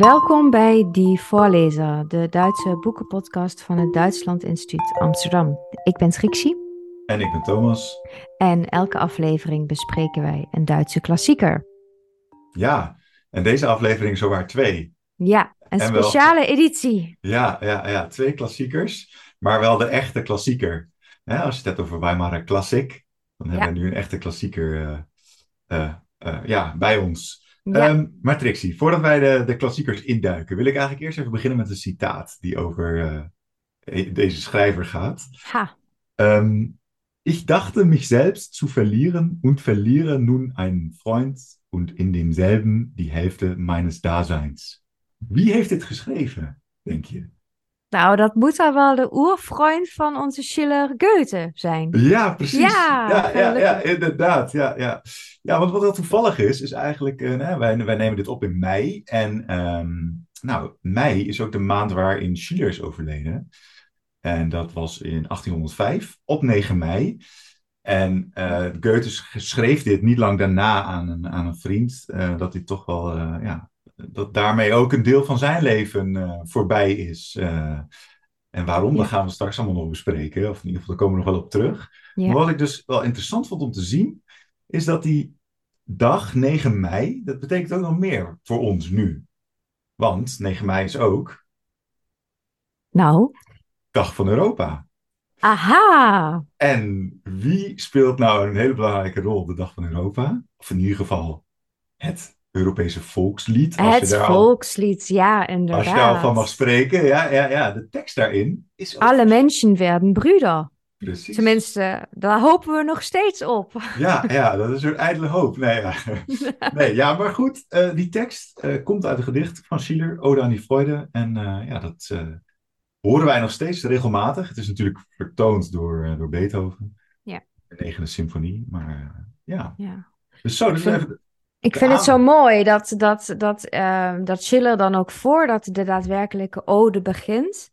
Welkom bij Die Voorlezer, de Duitse boekenpodcast van het Duitsland Instituut Amsterdam. Ik ben Trixie. En ik ben Thomas. En elke aflevering bespreken wij een Duitse klassieker. Ja, en deze aflevering zowaar twee. Ja, een speciale editie. Ja, ja, ja, twee klassiekers, maar wel de echte klassieker. als je het hebt over Weimar Klassik, dan hebben we nu een echte klassieker uh, uh, uh, ja, bij ons. Ja. Um, maar Trixie, voordat wij de, de klassiekers induiken, wil ik eigenlijk eerst even beginnen met een citaat die over uh, deze schrijver gaat. Ha. Um, ich dachte mich selbst zu verlieren und verliere nun einen Freund und in demselben die Hälfte meines Daseins. Wie heeft dit geschreven, denk je? Nou, dat moet dan wel de oervriend van onze Schiller Goethe zijn. Ja, precies. Ja, ja, ja, ja, inderdaad. Ja, ja. ja, want wat heel toevallig is, is eigenlijk, uh, wij, wij nemen dit op in mei. En um, nou, mei is ook de maand waarin Schiller is overleden. En dat was in 1805, op 9 mei. En uh, Goethe schreef dit niet lang daarna aan een, aan een vriend, uh, dat hij toch wel, ja, dat daarmee ook een deel van zijn leven voorbij is. en waarom, ja. dat gaan we straks allemaal nog bespreken, of in ieder geval, daar komen we nog wel op terug. Ja. Maar wat ik dus wel interessant vond om te zien, is dat die dag 9 mei, dat betekent ook nog meer voor ons nu. Want 9 mei is ook. Nou. Dag van Europa. Aha! En wie speelt nou een hele belangrijke rol op de Dag van Europa? Of in ieder geval het Europese volkslied. Als het je daar volkslied, al, ja, inderdaad. Als je daarvan mag spreken, ja, ja, ja. De tekst daarin is ook... Alle mensen werden broeder. Precies. Tenminste, daar hopen we nog steeds op. Ja, ja dat is een ijdele hoop. Nee, ja, nee, ja maar goed, uh, die tekst uh, komt uit een gedicht van Schiller, Ode aan die Freude. En uh, ja, dat horen wij nog steeds regelmatig. Het is natuurlijk vertoond door, door Beethoven. Ja. De negende symfonie, maar ja. ja. Dus zo, dus even... Ik vind het zo mooi dat, dat, dat, uh, dat Schiller dan ook voordat de daadwerkelijke ode begint,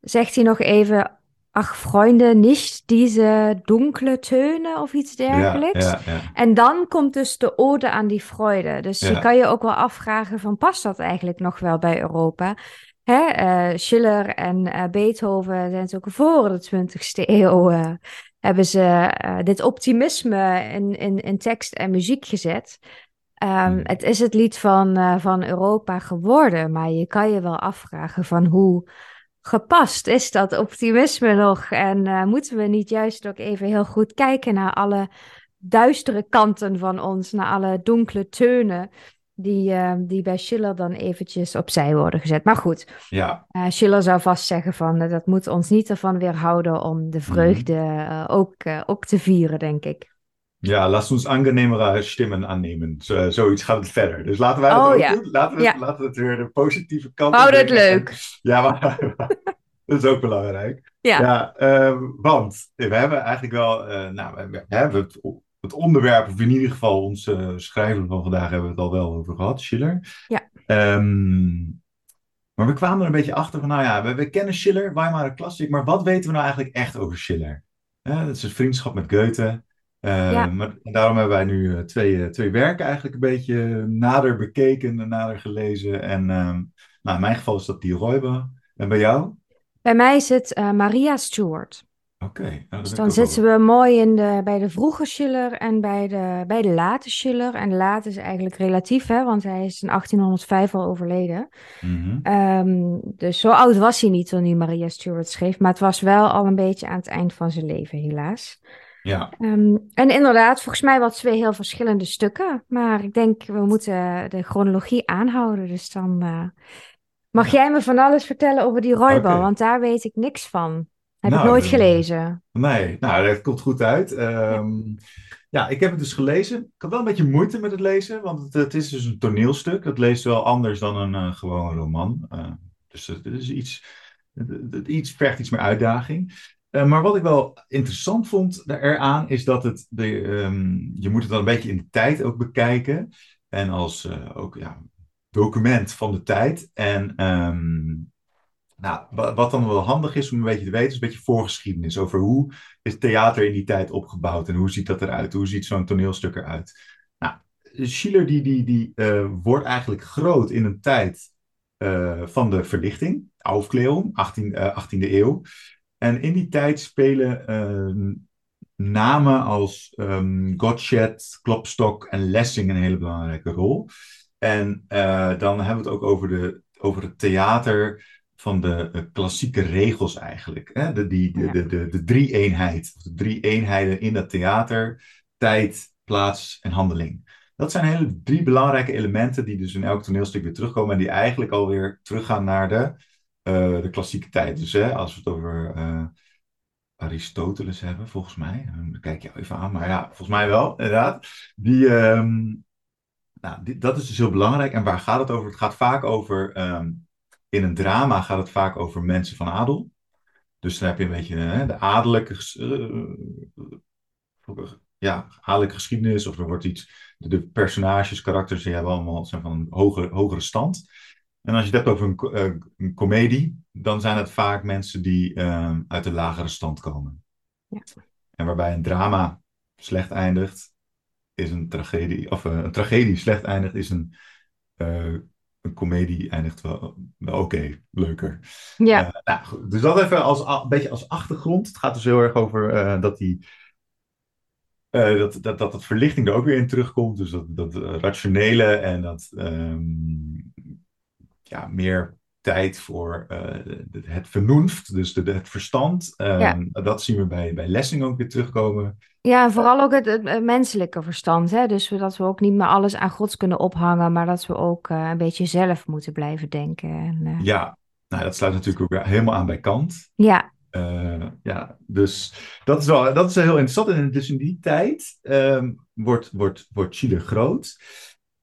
zegt hij nog even, ach vrienden, niet deze donkere teunen of iets dergelijks. Ja, ja, ja. En dan komt dus de ode aan die freude. Dus je kan je ook wel afvragen van, past dat eigenlijk nog wel bij Europa? Hè, uh, Schiller en uh, Beethoven zijn ook voor de 20e eeuw. Hebben ze dit optimisme in, in, in tekst en muziek gezet. Um, het is het lied van, van Europa geworden, maar je kan je wel afvragen van hoe gepast is dat optimisme nog? En moeten we niet juist ook even heel goed kijken naar alle duistere kanten van ons, naar alle donkere teunen? Die, uh, die bij Schiller dan eventjes opzij worden gezet. Maar goed, ja. Uh, Schiller zou vast zeggen van uh, dat moet ons niet ervan weerhouden om de vreugde mm. ook, ook te vieren, denk ik. Ja, laat ons aangenemere stemmen aannemen. Zo, zoiets gaat het verder. Dus laten wij dat oh, ook ja. doen. Laten we, ja. laten we het weer de positieve kant Houd het leuk. Ja, maar dat is ook belangrijk. Ja. ja want we hebben eigenlijk wel, nou, we hebben het het onderwerp, of in ieder geval onze schrijver van vandaag, hebben we het al wel over gehad, Schiller. Ja. Um, maar we kwamen er een beetje achter van, nou ja, we, we kennen Schiller, Weimar Klassik, maar wat weten we nou eigenlijk echt over Schiller? Dat is een vriendschap met Goethe. Uh, ja. maar, en daarom hebben wij nu twee, twee werken eigenlijk een beetje nader bekeken en nader gelezen. En um, nou, in mijn geval is dat Die Räuber. En bij jou? Bij mij is het Maria Stuart. Oké. Okay, nou, dus dan zitten we mooi in de, bij de vroege Schiller en bij de, bij de late Schiller. En late is eigenlijk relatief, hè, want hij is in 1805 al overleden. Mm -hmm. um, dus zo oud was hij niet toen hij Maria Stuart schreef. Maar het was wel al een beetje aan het eind van zijn leven, helaas. Ja. Um, en inderdaad, volgens mij wel twee heel verschillende stukken. Maar ik denk, we moeten de chronologie aanhouden. Dus dan uh, mag ja. jij me van alles vertellen over die Roybal, okay. want daar weet ik niks van. Heb nou, ik nooit gelezen. Nee, nou, dat komt goed uit. Um, ja. ik heb het dus gelezen. Ik had wel een beetje moeite met het lezen, want het, het is dus een toneelstuk. Het leest wel anders dan een uh, gewoon roman. Uh, dus het is iets, het, iets vergt iets meer uitdaging. Uh, maar wat ik wel interessant vond eraan, is dat het, de, um, je moet het dan een beetje in de tijd ook bekijken. En als ook ja, document van de tijd. En um, nou, wat dan wel handig is om een beetje te weten, is een beetje voorgeschiedenis over hoe is theater in die tijd opgebouwd en hoe ziet dat eruit? Hoe ziet zo'n toneelstuk eruit? Nou, Schiller die, die, die uh, wordt eigenlijk groot in een tijd van de verlichting, Aufklärung, 18, 18e eeuw. En in die tijd spelen ehm, namen als um, Gottsched, Klopstock en Lessing een hele belangrijke rol. En dan hebben we het ook over, de, over het theater van de klassieke regels eigenlijk. Hè? De, die, de, de, de, de drie eenheid, of de drie eenheden in dat theater, tijd, plaats en handeling. Dat zijn hele drie belangrijke elementen die dus in elk toneelstuk weer terugkomen en die eigenlijk alweer teruggaan naar de, uh, de klassieke tijd. Dus hè, als we het over uh, Aristoteles hebben, volgens mij, dan kijk je even aan, maar ja, volgens mij wel, inderdaad. Die, um, nou, die, dat is dus heel belangrijk. En waar gaat het over? Het gaat vaak over um, in een drama gaat het vaak over mensen van adel. Dus dan heb je een beetje hè, de adellijke, uh, ja, adellijke geschiedenis. Of er wordt iets, de, personages, karakters, die hebben allemaal zijn van een hogere, hogere stand. En als je het hebt over een, uh, een komedie, dan zijn het vaak mensen die uh, uit de lagere stand komen. Ja. En waarbij een drama slecht eindigt, is een tragedie, of een tragedie slecht eindigt, is een een komedie eindigt wel, wel oké, leuker. Ja. Uh, nou, dus dat even als, een beetje als achtergrond. Het gaat dus heel erg over uh, dat die. Uh, dat, dat, dat het verlichting er ook weer in terugkomt. Dus dat, dat rationele en dat um, ja, meer tijd voor het vernoemd, dus de, het verstand. Um, ja. Dat zien we bij, bij Lessing ook weer terugkomen. Ja, en vooral ook het, het, menselijke verstand. Hè? Dus dat we ook niet meer alles aan gods kunnen ophangen, maar dat we ook uh, een beetje zelf moeten blijven denken. En, uh... Ja, nou, dat sluit natuurlijk ook helemaal aan bij Kant. Ja. Uh, ja, dus dat is wel dat is heel interessant. En dus in die tijd um, wordt, wordt, wordt Chile groot.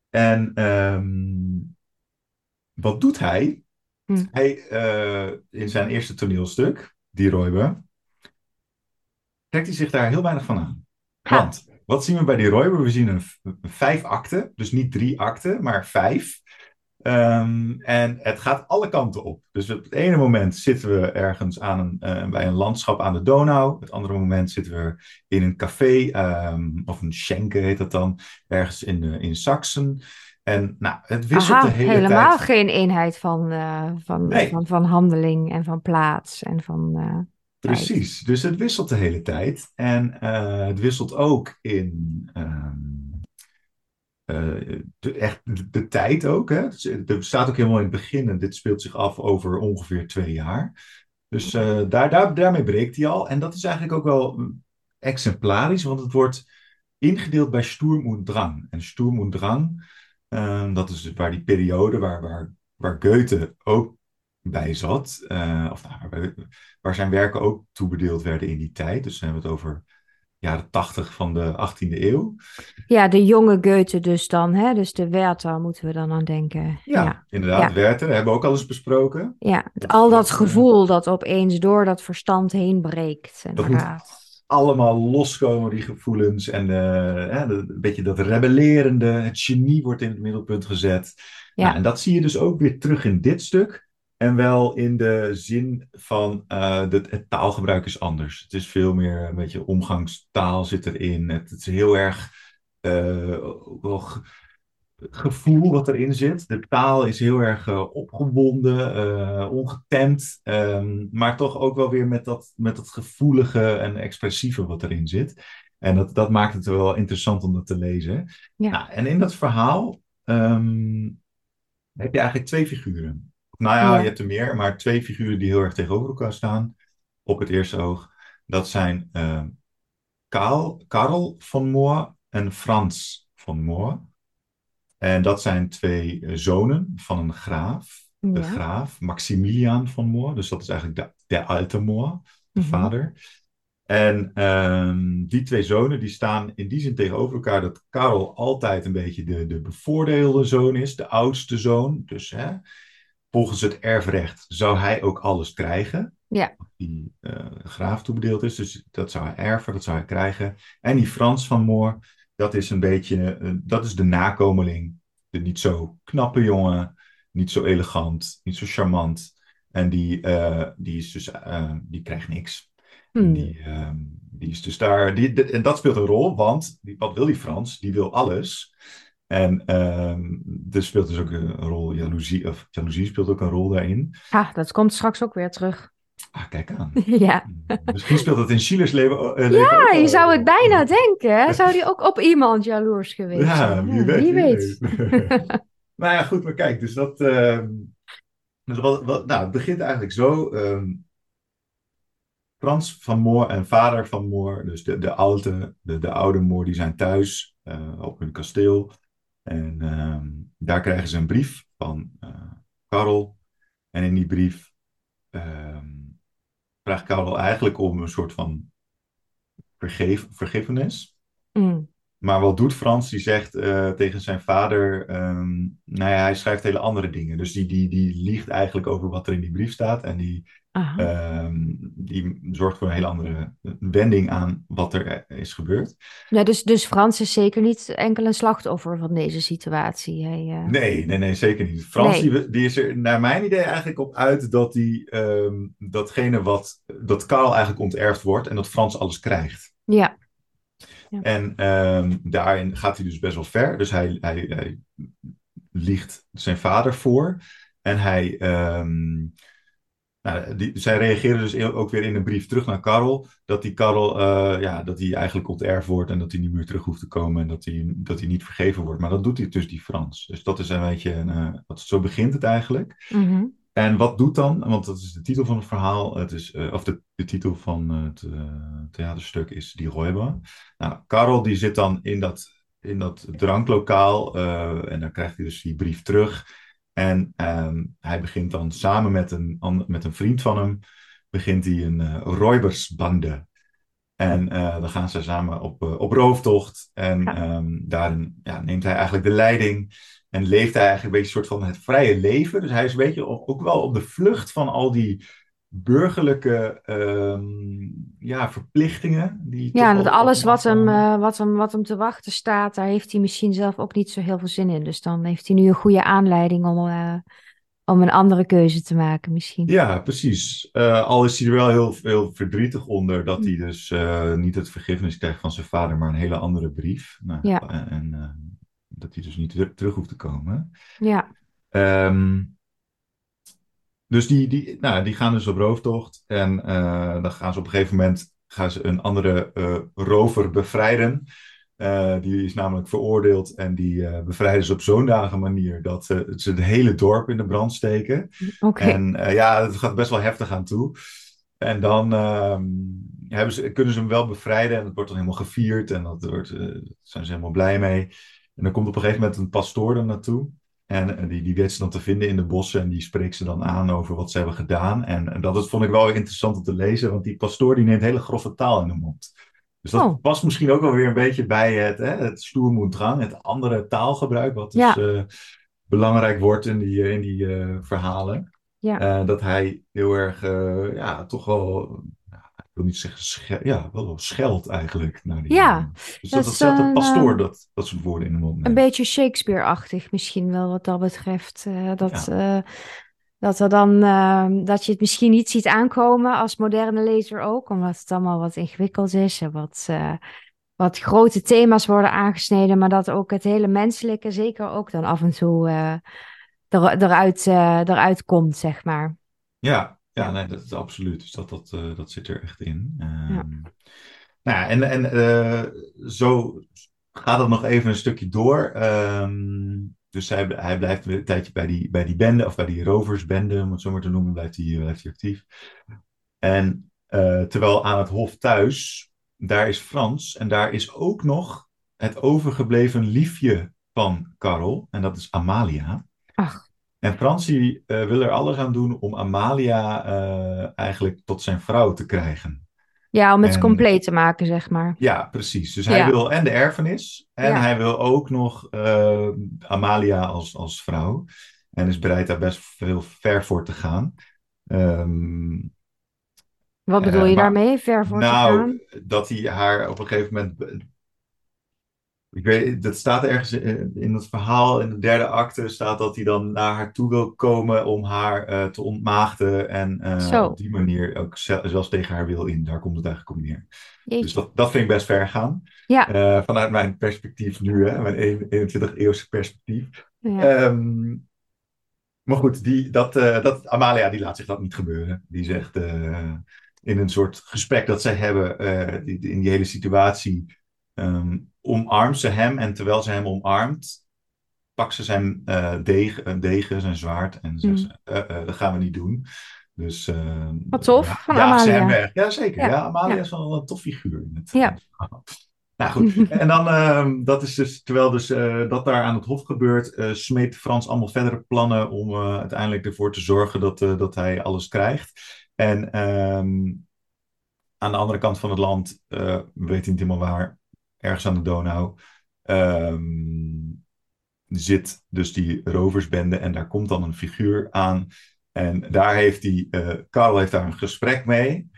En um, wat doet hij? Hm. Hij in zijn eerste toneelstuk, Die Roybe, trekt hij zich daar heel weinig van aan. Want, wat zien we bij die Royber? We zien een, vijf akten, dus niet drie akten, maar vijf. Um, en het gaat alle kanten op. Dus op het ene moment zitten we ergens aan een, uh, bij een landschap aan de Donau. Op het andere moment zitten we in een café, um, of een schenken heet dat dan, ergens in, uh, in Saxen. En nou, het wisselt Aha, de hele helemaal tijd. Helemaal geen eenheid van, uh, van, nee. van, van, handeling en van plaats en van... Precies, dus het wisselt de hele tijd. En uh, het wisselt ook in um, uh, de, echt de, tijd ook. Hè? Dus, er staat ook helemaal in het begin en dit speelt zich af over ongeveer twee jaar. Dus daar, daar, daarmee breekt hij al. En dat is eigenlijk ook wel exemplarisch, want het wordt ingedeeld bij Sturm und Drang. En Sturm und Drang, dat is waar die periode waar, waar, waar Goethe ook bij zat. Uh, of nou, waar, waar, zijn werken ook toebedeeld werden in die tijd. Dus dan hebben we het over jaren tachtig van de 18e eeuw. Ja, de jonge Goethe dus dan. Hè? Dus de Werther moeten we dan aan denken. Ja, ja. inderdaad. Ja. Werther, hebben we ook al eens besproken. Ja, het, al dat gevoel dat opeens door dat verstand heen breekt. Inderdaad. allemaal loskomen, die gevoelens. En uh, een beetje dat rebellerende, het genie wordt in het middelpunt gezet. Ja. Nou, en dat zie je dus ook weer terug in dit stuk. En wel in de zin van uh, dat het taalgebruik is anders. Het is veel meer een beetje omgangstaal zit erin. Het, het is heel erg uh, gevoel wat erin zit. De taal is heel erg uh, opgewonden, ongetemd. Um, maar toch ook wel weer met dat, met dat gevoelige en expressieve wat erin zit. En dat, dat maakt het wel interessant om dat te lezen. Ja. Nou, en in dat verhaal um, heb je eigenlijk twee figuren. Nou ja, je hebt er meer, maar twee figuren die heel erg tegenover elkaar staan op het eerste oog. Dat zijn uh, Karl, Karl van Moor en Frans van Moor. En dat zijn twee uh, zonen van een graaf. Ja. De graaf, Maximilian van Moor. Dus dat is eigenlijk de, de alte Moor, de mm-hmm. vader. En um, die twee zonen die staan in die zin tegenover elkaar dat Karel altijd een beetje de, de bevoordeelde zoon is, de oudste zoon. Dus hè, volgens het erfrecht zou hij ook alles krijgen. Ja. Die uh, graaf toebedeeld is. Dus dat zou hij erven, dat zou hij krijgen. En die Frans van Moor, dat is een beetje, uh, dat is de nakomeling. De niet zo knappe jongen, niet zo elegant, niet zo charmant. En die, uh, die, is dus, die krijgt niks. Hmm. Die, die is dus daar, die, de, en dat speelt een rol, want die, wat wil die Frans? Die wil alles. En um, er speelt dus ook een rol, jaloezie, of jaloezie speelt ook een rol daarin. Ja, dat komt straks ook weer terug. Ah, kijk aan. ja. Misschien speelt dat in leven, uh, leven Ja, je zou het bijna denken. Zou die ook op iemand jaloers geweest ja, Wie weet. Wie weet. nou ja, goed, maar kijk, dus dat... Uh, wat, wat, nou, het begint eigenlijk zo. Um, Frans van Moor en vader van Moor, dus de, de, oude, de, de oude Moor, die zijn thuis uh, op hun kasteel. En ehm, daar krijgen ze een brief van uh, Karel. En in die brief ehm, vraagt Karel eigenlijk om een soort van vergeef, vergiffenis. Mm. Maar wat doet Frans? Die zegt uh, tegen zijn vader, um, nou ja, hij schrijft hele andere dingen. Dus die, die, die liegt eigenlijk over wat er in die brief staat. En die, um, die zorgt voor een hele andere wending aan wat er is gebeurd. Ja, dus, dus Frans is zeker niet enkel een slachtoffer van deze situatie. Hij, uh... Nee, nee, nee, zeker niet. Frans nee. die, die, is er naar mijn idee eigenlijk op uit dat die, um, datgene wat, dat Karl eigenlijk onterfd wordt en dat Frans alles krijgt. Ja. En um, daarin gaat hij dus best wel ver. Dus hij, hij, hij liegt zijn vader voor. En hij. Nou, die, zij reageren dus ook weer in een brief terug naar Karel. Dat die Karel uh, ja, dat hij eigenlijk onterfd wordt en dat hij niet meer terug hoeft te komen. En dat hij, dat hij niet vergeven wordt. Maar dat doet hij dus die Frans. Dus dat is een beetje. Een, uh, zo begint het eigenlijk. Mm -hmm. En wat doet dan, want dat is de titel van het verhaal, het is, uh, of de, de, titel van het theaterstuk is Die Räuber. Nou, Karel die zit dan in dat, in dat dranklokaal en dan krijgt hij dus die brief terug. En um, hij begint dan samen met een, met een vriend van hem, begint hij een uh. En dan gaan ze samen op, op rooftocht en ja. um, daarin ja, neemt hij eigenlijk de leiding. En leeft hij eigenlijk een beetje een soort van het vrije leven. Dus hij is een beetje ook wel op de vlucht van al die burgerlijke um, ja, verplichtingen. Die ja, dat alles wat hem, uh, wat, hem, wat hem te wachten staat, daar heeft hij misschien zelf ook niet zo heel veel zin in. Dus dan heeft hij nu een goede aanleiding om, uh, om een andere keuze te maken misschien. Ja, precies. Uh, al is hij er wel heel, heel verdrietig onder dat hij dus niet het vergiffenis krijgt van zijn vader, maar een hele andere brief. Nou, ja. En, dat hij dus niet terug hoeft te komen. Ja. Um, dus die, die, nou, die gaan dus op rooftocht. En uh, dan gaan ze op een gegeven moment gaan ze een andere uh, rover bevrijden. Uh, die is namelijk veroordeeld en die bevrijden ze op zo'n dagen manier dat ze het hele dorp in de brand steken. Okay. En ja, het gaat best wel heftig aan toe. En dan ehm, hebben ze, kunnen ze hem wel bevrijden en het wordt dan helemaal gevierd en dat wordt, zijn ze helemaal blij mee. En dan komt op een gegeven moment een pastoor er naartoe. En die, die weet ze dan te vinden in de bossen en die spreekt ze dan aan over wat ze hebben gedaan. En, en dat vond ik wel interessant om te lezen, want die pastoor die neemt hele grove taal in de mond. Dus dat oh. past misschien ook wel weer een beetje bij het, hè, het stoermoedrang, het andere taalgebruik, wat dus ja. uh, belangrijk wordt in die, in die uh, verhalen. Ja. Uh, dat hij heel erg, ja, toch wel wil niet zeggen, schel, ja, wel scheld eigenlijk. Naar die ja. Dus dat, dat de pastoor dat, dat soort woorden in de mond neemt. Een beetje Shakespeare-achtig misschien wel wat dat betreft. Uh, dat, ja. uh, dat, er dan, uh, dat je het misschien niet ziet aankomen als moderne lezer ook, omdat het allemaal wat ingewikkeld is en wat, wat grote thema's worden aangesneden, maar dat ook het hele menselijke zeker ook dan af en toe er, eruit, eruit komt, zeg maar. Ja, ja, nee, dat is absoluut. Dus dat, dat, uh, dat zit er echt in. Um, ja. Nou ja, en, en uh, zo gaat het nog even een stukje door. Um, dus hij, hij blijft een tijdje bij die, bij die bende, of bij die roversbende, om het zo maar te noemen, blijft hij, blijft hij actief. En uh, terwijl aan het hof thuis, daar is Frans en daar is ook nog het overgebleven liefje van Karel, en dat is Amalia. Ach. En Francie uh, wil er alles aan doen om Amalia uh, eigenlijk tot zijn vrouw te krijgen. Ja, om het en, compleet te maken, zeg maar. Ja, precies. Dus hij wil en de erfenis en ja. hij wil ook nog uh, Amalia als, als vrouw. En is bereid daar best veel ver voor te gaan. Um, Wat bedoel je maar, daarmee, ver voor nou, te gaan? Nou, dat hij haar op een gegeven moment Ik weet, dat staat ergens in het verhaal, in de derde acte, staat dat hij dan naar haar toe wil komen om haar uh, te ontmaagden. En uh, op die manier ook zelfs tegen haar wil in. Daar komt het eigenlijk op neer. Dus dat, dat vind ik best ver gaan. Ja. Uh, vanuit mijn perspectief nu, hè, mijn 21-eeuwse perspectief. Ja. Um, maar goed, die, dat, dat, Amalia die laat zich dat niet gebeuren. Die zegt in een soort gesprek dat zij hebben die, in die hele situatie um, omarmt ze hem en terwijl ze hem omarmt, pakt ze zijn uh, degen, degen, zijn zwaard en zegt mm. ze, uh, dat gaan we niet doen. Dus, Wat tof, ja, van Amalia. Ze hem weg. Ja, zeker. Ja, Amalia is wel een tof figuur. In het, ja. Nou goed, en dan, uh, dat is dus, terwijl dus dat daar aan het hof gebeurt, smeet Frans allemaal verdere plannen om uiteindelijk ervoor te zorgen dat, dat hij alles krijgt. En um, aan de andere kant van het land, we weten niet helemaal waar, ergens aan de Donau, um, zit dus die roversbende en daar komt dan een figuur aan. En daar heeft hij, uh, Karel heeft daar een gesprek mee.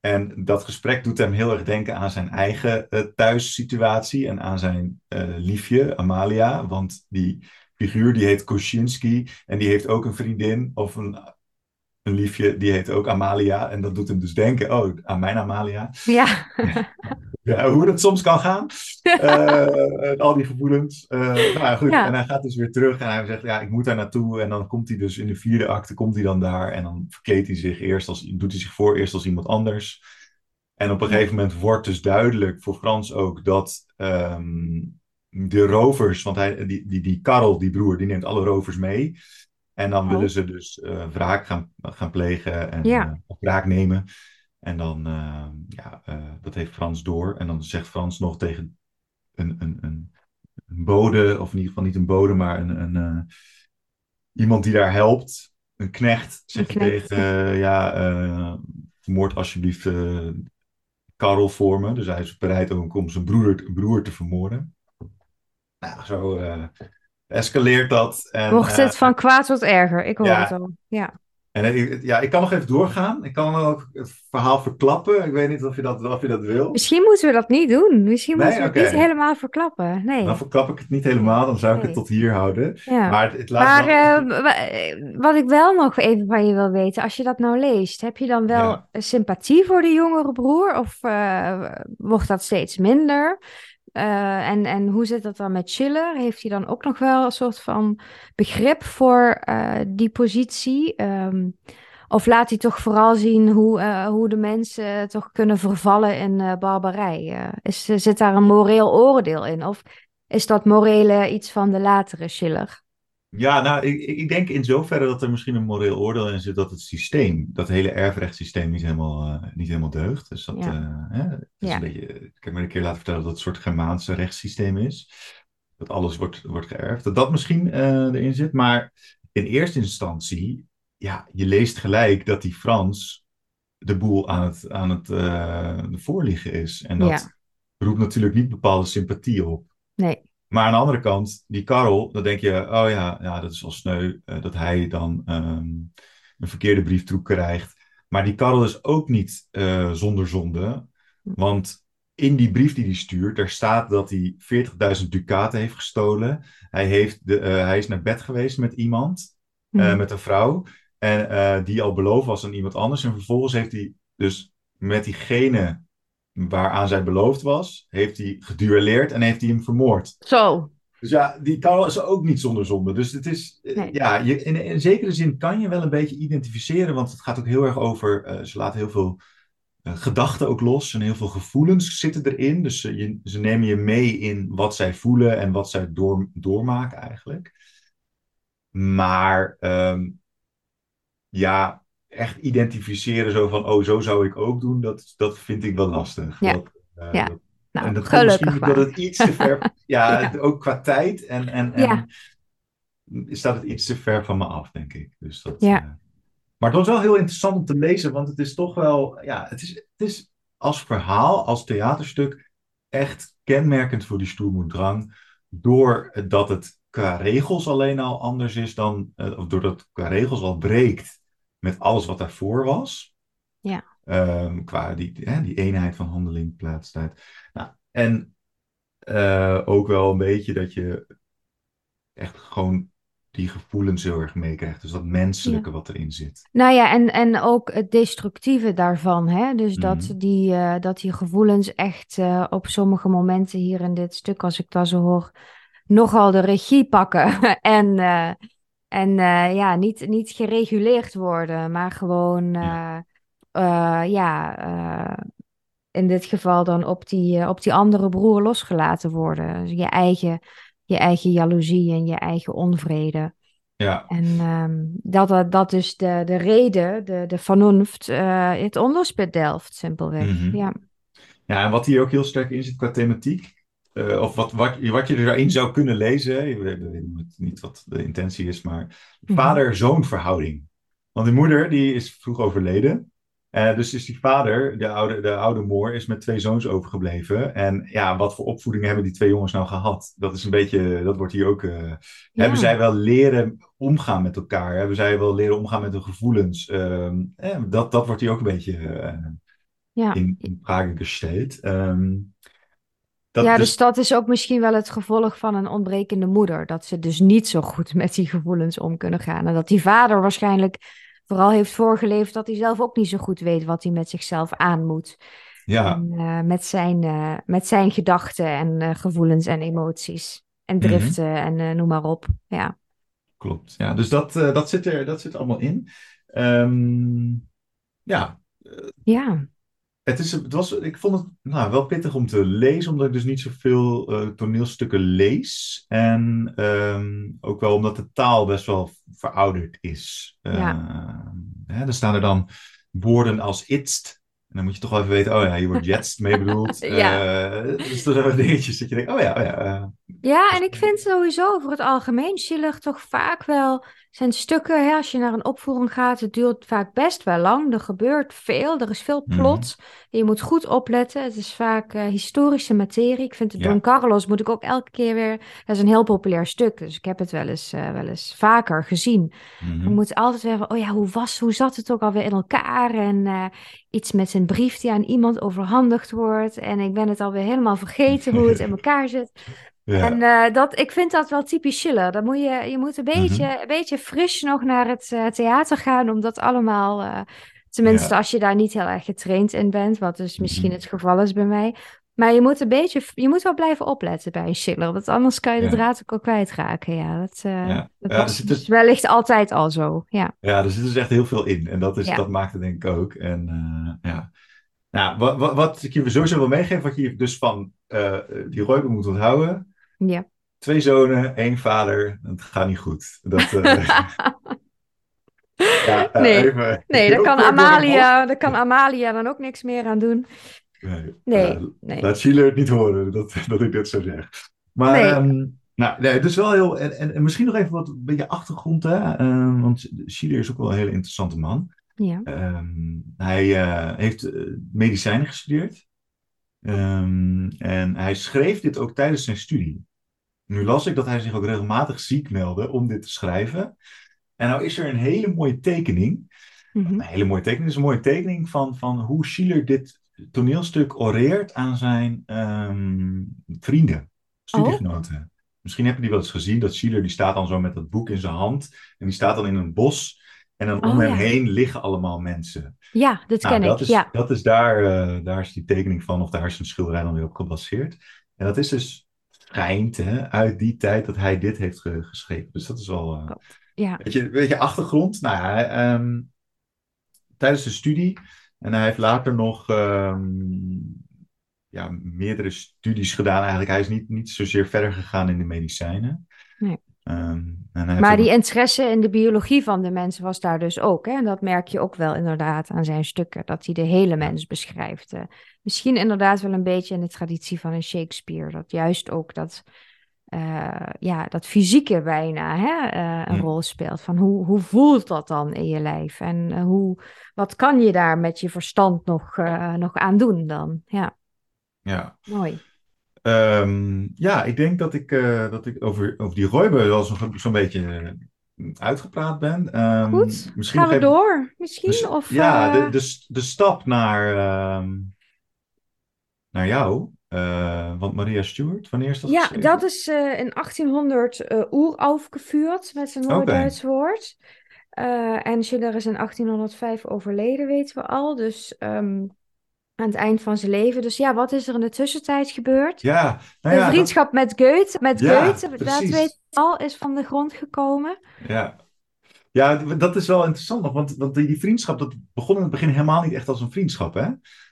En dat gesprek doet hem heel erg denken aan zijn eigen uh, thuissituatie en aan zijn uh, liefje, Amalia. Want die figuur die heet Kosinski en die heeft ook een vriendin of een, een liefje, die heet ook Amalia. En dat doet hem dus denken, oh, aan mijn Amalia. Ja. ja, hoe dat soms kan gaan. Uh, al die gevoelens. Uh, nou ja, goed. En hij gaat dus weer terug en hij zegt, ja, ik moet daar naartoe. En dan komt hij dus in de vierde acte, komt hij dan daar. En dan verkleedt hij zich eerst als, doet hij zich voor eerst als iemand anders. En op een gegeven moment wordt dus duidelijk voor Frans ook dat um, de rovers, want hij, die, die, die Karel, die broer, die neemt alle rovers mee. En dan willen oh. ze dus uh, wraak gaan, gaan plegen en ja. wraak nemen. En dan, uh, ja, dat heeft Frans door. En dan zegt Frans nog tegen een, een, een, een bode, of in ieder geval niet een bode, maar een, een, iemand die daar helpt. Een knecht, zeg je tegen, ja, vermoord alsjeblieft Karel voor me. Dus hij is bereid om, om zijn broer, broer te vermoorden. Nou, zo escaleert dat. En, Mocht het van kwaad tot erger, ik hoor het al. Ja. En eh, ja, ik kan nog even doorgaan. Ik kan ook het verhaal verklappen. Ik weet niet of je dat, of je dat wil. Misschien moeten we dat niet doen. Misschien moeten we het niet helemaal verklappen. Nee. Dan verklap ik het niet helemaal. Dan zou ik het tot hier houden. Ja. Maar, het, laat maar uh, wat ik wel nog even van je wil weten. Als je dat nou leest. Heb je dan wel sympathie voor de jongere broer? Of uh, wordt dat steeds minder? Uh, en, en hoe zit dat dan met Schiller? Heeft hij dan ook nog wel een soort van begrip voor uh, die positie? Um, of laat hij toch vooral zien hoe, uh, hoe de mensen toch kunnen vervallen in barbarij? is, zit daar een moreel oordeel in? Of is dat morele iets van de latere Schiller? Ja, nou, ik, ik denk in zoverre dat er misschien een moreel oordeel in zit dat het systeem, dat hele erfrechtssysteem, niet helemaal, uh, niet helemaal deugt. Dus dat, ja. uh, hè, dat is een beetje, ik heb me een keer laten vertellen dat het een soort Germaanse rechtssysteem is. Dat alles wordt, wordt geërfd. Dat dat misschien uh, erin zit. Maar in eerste instantie, ja, je leest gelijk dat die Frans de boel aan het, aan het voorliggen is. En dat ja. roept natuurlijk niet bepaalde sympathie op. Nee. Maar aan de andere kant, die Karel, dan denk je, oh ja, ja dat is wel sneu uh, dat hij dan um, een verkeerde brieftroep krijgt. Maar die Karel is ook niet uh, zonder zonde. Want in die brief die hij stuurt, daar staat dat hij 40.000 ducaten heeft gestolen. Hij, heeft de, uh, hij is naar bed geweest met iemand, mm. met een vrouw. En die al beloofd was aan iemand anders. En vervolgens heeft hij dus met diegene waaraan zij beloofd was, heeft hij geduelleerd en heeft hij hem vermoord. Zo. Dus ja, die Karel is ook niet zonder zonde. Dus het is, eh, ja, je, in, in zekere zin kan je wel een beetje identificeren, want het gaat ook heel erg over, uh, ze laten heel veel uh, gedachten ook los en heel veel gevoelens zitten erin. Dus je, ze nemen je mee in wat zij voelen en wat zij door, doormaken eigenlijk. Maar um, ja, echt identificeren zo van, oh, zo zou ik ook doen, dat, dat vind ik wel lastig. Ja. Dat, uh, ja. Dat, nou, en dat dat het iets te ver, ja, ja, ook qua tijd en, en, en staat het iets te ver van me af, denk ik. Dus dat, ja. Uh, maar het was wel heel interessant om te lezen, want het is toch wel, ja, het is, het is als verhaal, als theaterstuk, echt kenmerkend voor die Stoermoedrang, doordat het qua regels alleen al anders is dan, uh, of doordat het qua regels al breekt met alles wat daarvoor was. Ja. Um, qua die, hè, die eenheid van handeling, plaats, tijd. Nou, en uh, ook wel een beetje dat je echt gewoon die gevoelens heel erg meekrijgt. Dus dat menselijke wat erin zit. Nou ja, en, en ook het destructieve daarvan. Hè? Dus dat, mhm. die, uh, dat die gevoelens echt uh, op sommige momenten hier in dit stuk, als ik dat zo hoor, nogal de regie pakken. en uh, en ja, niet, niet gereguleerd worden, maar gewoon, ja, ja in dit geval dan op die, op die andere broer losgelaten worden. Dus je eigen je eigen jaloezie en je eigen onvrede. Ja. En um, dat, dat is de, de reden, de, de vanunft, uh, het onderspit delft, simpelweg. Mhm. Ja. ja, en wat hier ook heel sterk in zit qua thematiek, uh, of wat, wat, wat je erin zou kunnen lezen, ik weet niet wat de intentie is, maar mhm. vader-zoon verhouding. Want die moeder die is vroeg overleden. Uh, dus is die vader, de oude, de oude moor, is met twee zoons overgebleven. En ja, wat voor opvoeding hebben die twee jongens nou gehad? Dat is een beetje, dat wordt hier ook. Uh, Hebben zij wel leren omgaan met elkaar? Hebben zij wel leren omgaan met hun gevoelens? Uh, dat, dat wordt hier ook een beetje ja. in, in vraag gesteld. Um, dat ja, dus... dus dat is ook misschien wel het gevolg van een ontbrekende moeder. Dat ze dus niet zo goed met die gevoelens om kunnen gaan. En dat die vader waarschijnlijk vooral heeft voorgeleefd dat hij zelf ook niet zo goed weet wat hij met zichzelf aan moet. Ja. En, uh, met, zijn, uh, met zijn gedachten en uh, gevoelens en emoties. En mhm. driften mm -hmm. en noem maar op. Ja. Klopt. Ja, dus dat, dat, zit er, dat zit allemaal in. Um, ja. Ja het is, het was, ik vond het nou, wel pittig om te lezen, omdat ik dus niet zoveel uh, toneelstukken lees. En um, ook wel omdat de taal best wel verouderd is. Ja. Uh, hè, er staan er dan woorden als itst. En dan moet je toch wel even weten, oh ja, hier wordt jetst mee bedoeld. ja. Uh, dus dat zijn dingetjes dat je denkt, oh ja, oh ja. Ja, en ik vind sowieso over het algemeen Schiller toch vaak wel zijn stukken, hè, als je naar een opvoering gaat, het duurt vaak best wel lang. Er gebeurt veel, er is veel mhm. plot. Je moet goed opletten. Het is vaak uh, historische materie. Ik vind het Don Carlos moet ik ook elke keer weer. Dat is een heel populair stuk, dus ik heb het wel eens, uh, wel eens vaker gezien. Mm Je moet altijd weer van, oh ja, hoe was, hoe zat het ook alweer in elkaar? En uh, iets met zijn brief die aan iemand overhandigd wordt. En ik ben het alweer helemaal vergeten hoe het in elkaar zit. En uh, dat, ik vind dat wel typisch Schiller. Dan moet je, je moet een beetje, mhm. een beetje fris nog naar het uh, theater gaan om dat allemaal, uh, tenminste als je daar niet heel erg getraind in bent, wat dus misschien mhm. het geval is bij mij. Maar je moet een beetje, je moet wel blijven opletten bij een Schiller, want anders kan je de draad ook al kwijtraken. Ja, dat, ja. dat ja, was dus wellicht altijd al zo. Ja. ja, er zit dus echt heel veel in en dat, is, dat maakt het denk ik ook. En ja. Nou, wat, wat, wat ik je sowieso wil meegeven, wat je dus van die Roybe moet onthouden, ja. Twee zonen, één vader. Het gaat niet goed. Dat, uh... ja, uh, nee, even... nee daar, kan Amalia, daar kan Amalia dan ook niks meer aan doen. Nee, nee, uh, nee. Laat Schiller het niet horen dat, dat ik dit zo zeg. Maar nee. Um, nou, nee, het is wel heel... En, en, en, misschien nog even wat een beetje achtergrond, hè. Um, want Schiller is ook wel een hele interessante man. Ja. Um, hij heeft medicijnen gestudeerd. Um, en hij schreef dit ook tijdens zijn studie. Nu las ik dat hij zich ook regelmatig ziek meldde om dit te schrijven. En nou is er een hele mooie tekening. Mm Een hele mooie tekening. is een mooie tekening van, van hoe Schiller dit toneelstuk oreert aan zijn um, vrienden, studiegenoten. Oh. Misschien heb je die wel eens gezien. Dat Schiller die staat dan zo met dat boek in zijn hand. En die staat dan in een bos. En dan om oh, hem heen liggen allemaal mensen. Ja, dat nou, ken dat ik. Is, ja. Dat is daar, uh, daar is die tekening van, of daar is een schilderij dan weer op gebaseerd. En dat is dus schijnt hè, uit die tijd dat hij dit heeft geschreven. Dus dat is wel uh, ja. weet, je, weet je, achtergrond. Nou ja, um, tijdens de studie. En hij heeft later nog um, ja, meerdere studies gedaan. Eigenlijk, hij is niet, niet zozeer verder gegaan in de medicijnen. Nee. Um, maar die interesse in de biologie van de mens was daar dus ook. Hè? En dat merk je ook wel inderdaad aan zijn stukken, dat hij de hele mens beschrijft. Uh, misschien inderdaad wel een beetje in de traditie van een Shakespeare, dat juist ook dat, uh, ja, dat fysieke bijna hè, uh, een rol speelt. Van hoe, hoe voelt dat dan in je lijf? En hoe, wat kan je daar met je verstand nog, nog aan doen dan? Ja, ja. mooi. Um, ja, ik denk dat ik, uh, dat ik over, over die Roybe wel zo'n zo beetje uh, uitgepraat ben. Um, Goed, misschien gaan we even, door misschien? Dus, of, ja, uh... de, de, de stap naar, naar jou. want Maria Stuart, wanneer is dat Ja, dat is in 1800 uh, oeraufgevuurd, met zijn mooi Duits woord. en Schiller is in 1805 overleden, weten we al. Dus ehm, aan het eind van zijn leven. Dus ja, wat is er in de tussentijd gebeurd? Ja, nou ja, de vriendschap met Goethe, met ja, Goethe, dat weet al, is van de grond gekomen. Ja. Ja, dat is wel interessant want, want die vriendschap, dat begon in het begin helemaal niet echt als een vriendschap, hè?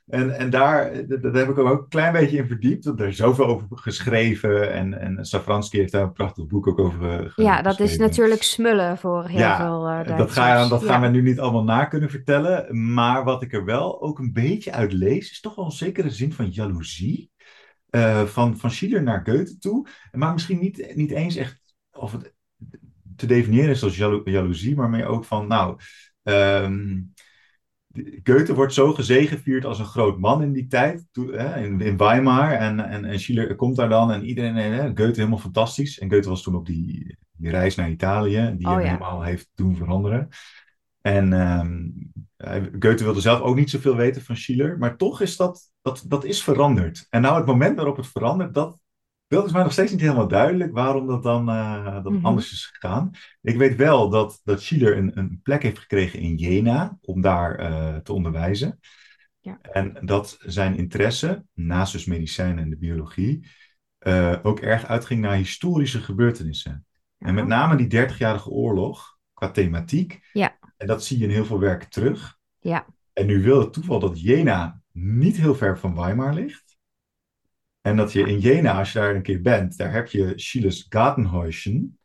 En, en daar, daar heb ik ook een klein beetje in verdiept. Want er is zoveel over geschreven. En, en Safransky heeft daar een prachtig boek ook over geschreven. Ja, dat is natuurlijk smullen voor heel ja, veel uh, dat, ga, dat gaan we nu niet allemaal na kunnen vertellen. Maar wat ik er wel ook een beetje uit lees, is toch wel een zekere zin van jaloezie. Uh, van, van Schiller naar Goethe toe. Maar misschien niet, niet eens echt of het te definiëren is als jalo jaloezie, maar meer ook van, nou, um, Goethe wordt zo gezegevierd als een groot man in die tijd, in, in Weimar. En, en, en Schiller komt daar dan en iedereen, hè, Goethe helemaal fantastisch. En Goethe was toen op die, die reis naar Italië, die oh, hem helemaal heeft doen veranderen. En um, Goethe wilde zelf ook niet zoveel weten van Schiller, maar toch is dat, dat, dat is veranderd. En nou het moment waarop het verandert, dat, dat is mij nog steeds niet helemaal duidelijk waarom dat dan uh, dat mhm. anders is gegaan. Ik weet wel dat, dat Schiller een, een plek heeft gekregen in Jena om daar uh, te onderwijzen. Ja. En dat zijn interesse, naast dus medicijnen en de biologie, uh, ook erg uitging naar historische gebeurtenissen. En met name die 30-jarige oorlog qua thematiek. Ja. En dat zie je in heel veel werken terug. Ja. En nu wil het toeval dat Jena niet heel ver van Weimar ligt. En dat je in Jena, als je daar een keer bent, daar heb je Schilles Gartenhäuschen.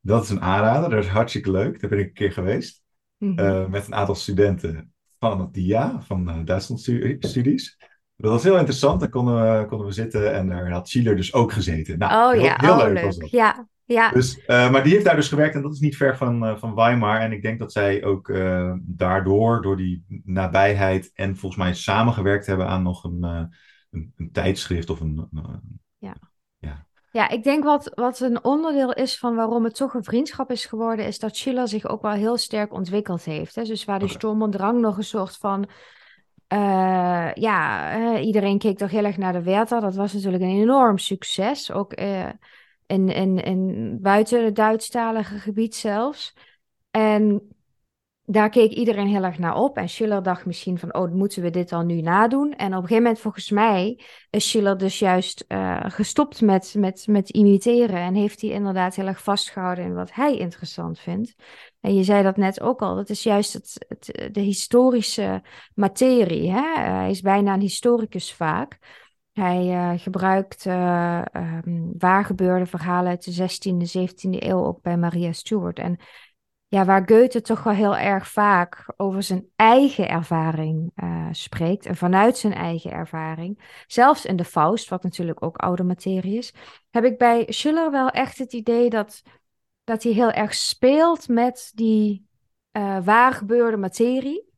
Dat is een aanrader, dat is hartstikke leuk. Daar ben ik een keer geweest. Mhm. Eh, met een aantal studenten van het DIA, van uh, Duitsland studies. Dat was heel interessant. Daar konden we, konden we zitten en daar had Schiller dus ook gezeten. Nou, oh ja, heel oh, leuk, was dat. Ja, ja. Dus, uh, maar die heeft daar dus gewerkt en dat is niet ver van, van Weimar. En ik denk dat zij ook daardoor, door die nabijheid en volgens mij samengewerkt hebben aan nog een een, tijdschrift of een. ja. ja. Ja, ik denk wat, wat een onderdeel is van waarom het toch een vriendschap is geworden, is dat Schiller zich ook wel heel sterk ontwikkeld heeft. Hè? Dus waar die okay. Drang nog een soort van. Uh, ja, uh, iedereen keek toch heel erg naar de Werther. Dat was natuurlijk een enorm succes. Ook uh, in, in, in buiten het Duitsstalige gebied zelfs. En daar keek iedereen heel erg naar op. En Schiller dacht misschien van, oh, moeten we dit al nu nadoen? En op een gegeven moment, volgens mij, is Schiller dus juist uh, gestopt met, met, met imiteren. En heeft hij inderdaad heel erg vastgehouden in wat hij interessant vindt. En je zei dat net ook al, dat is juist het, het de historische materie. Hè? hij is bijna een historicus vaak. Hij uh, gebruikt um, waargebeurde verhalen uit de 16e, 17e eeuw ook bij Maria Stuart. En ja, waar Goethe toch wel heel erg vaak over zijn eigen ervaring uh, spreekt. En vanuit zijn eigen ervaring. Zelfs in de Faust, wat natuurlijk ook oude materie is. Heb ik bij Schiller wel echt het idee dat, dat hij heel erg speelt met die uh, waargebeurde materie.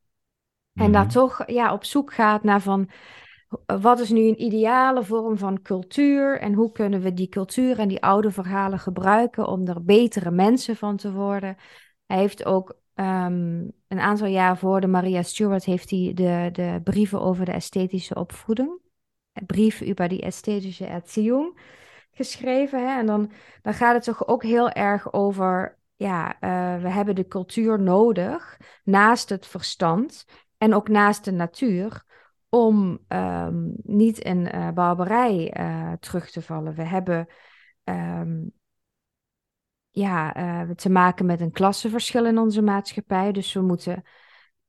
En daar mhm. toch ja, op zoek gaat naar van wat is nu een ideale vorm van cultuur en hoe kunnen we die cultuur en die oude verhalen gebruiken om er betere mensen van te worden. Hij heeft ook ehm, een aantal jaar voor de Maria Stuart heeft hij de, de brieven over de esthetische opvoeding, brief over die esthetische Erziehung geschreven. Hè? En dan, dan gaat het toch ook heel erg over, ja, uh, we hebben de cultuur nodig naast het verstand en ook naast de natuur om um, niet in uh, barbarij uh, terug te vallen. We hebben um, ja, uh, te maken met een klassenverschil in onze maatschappij. Dus we moeten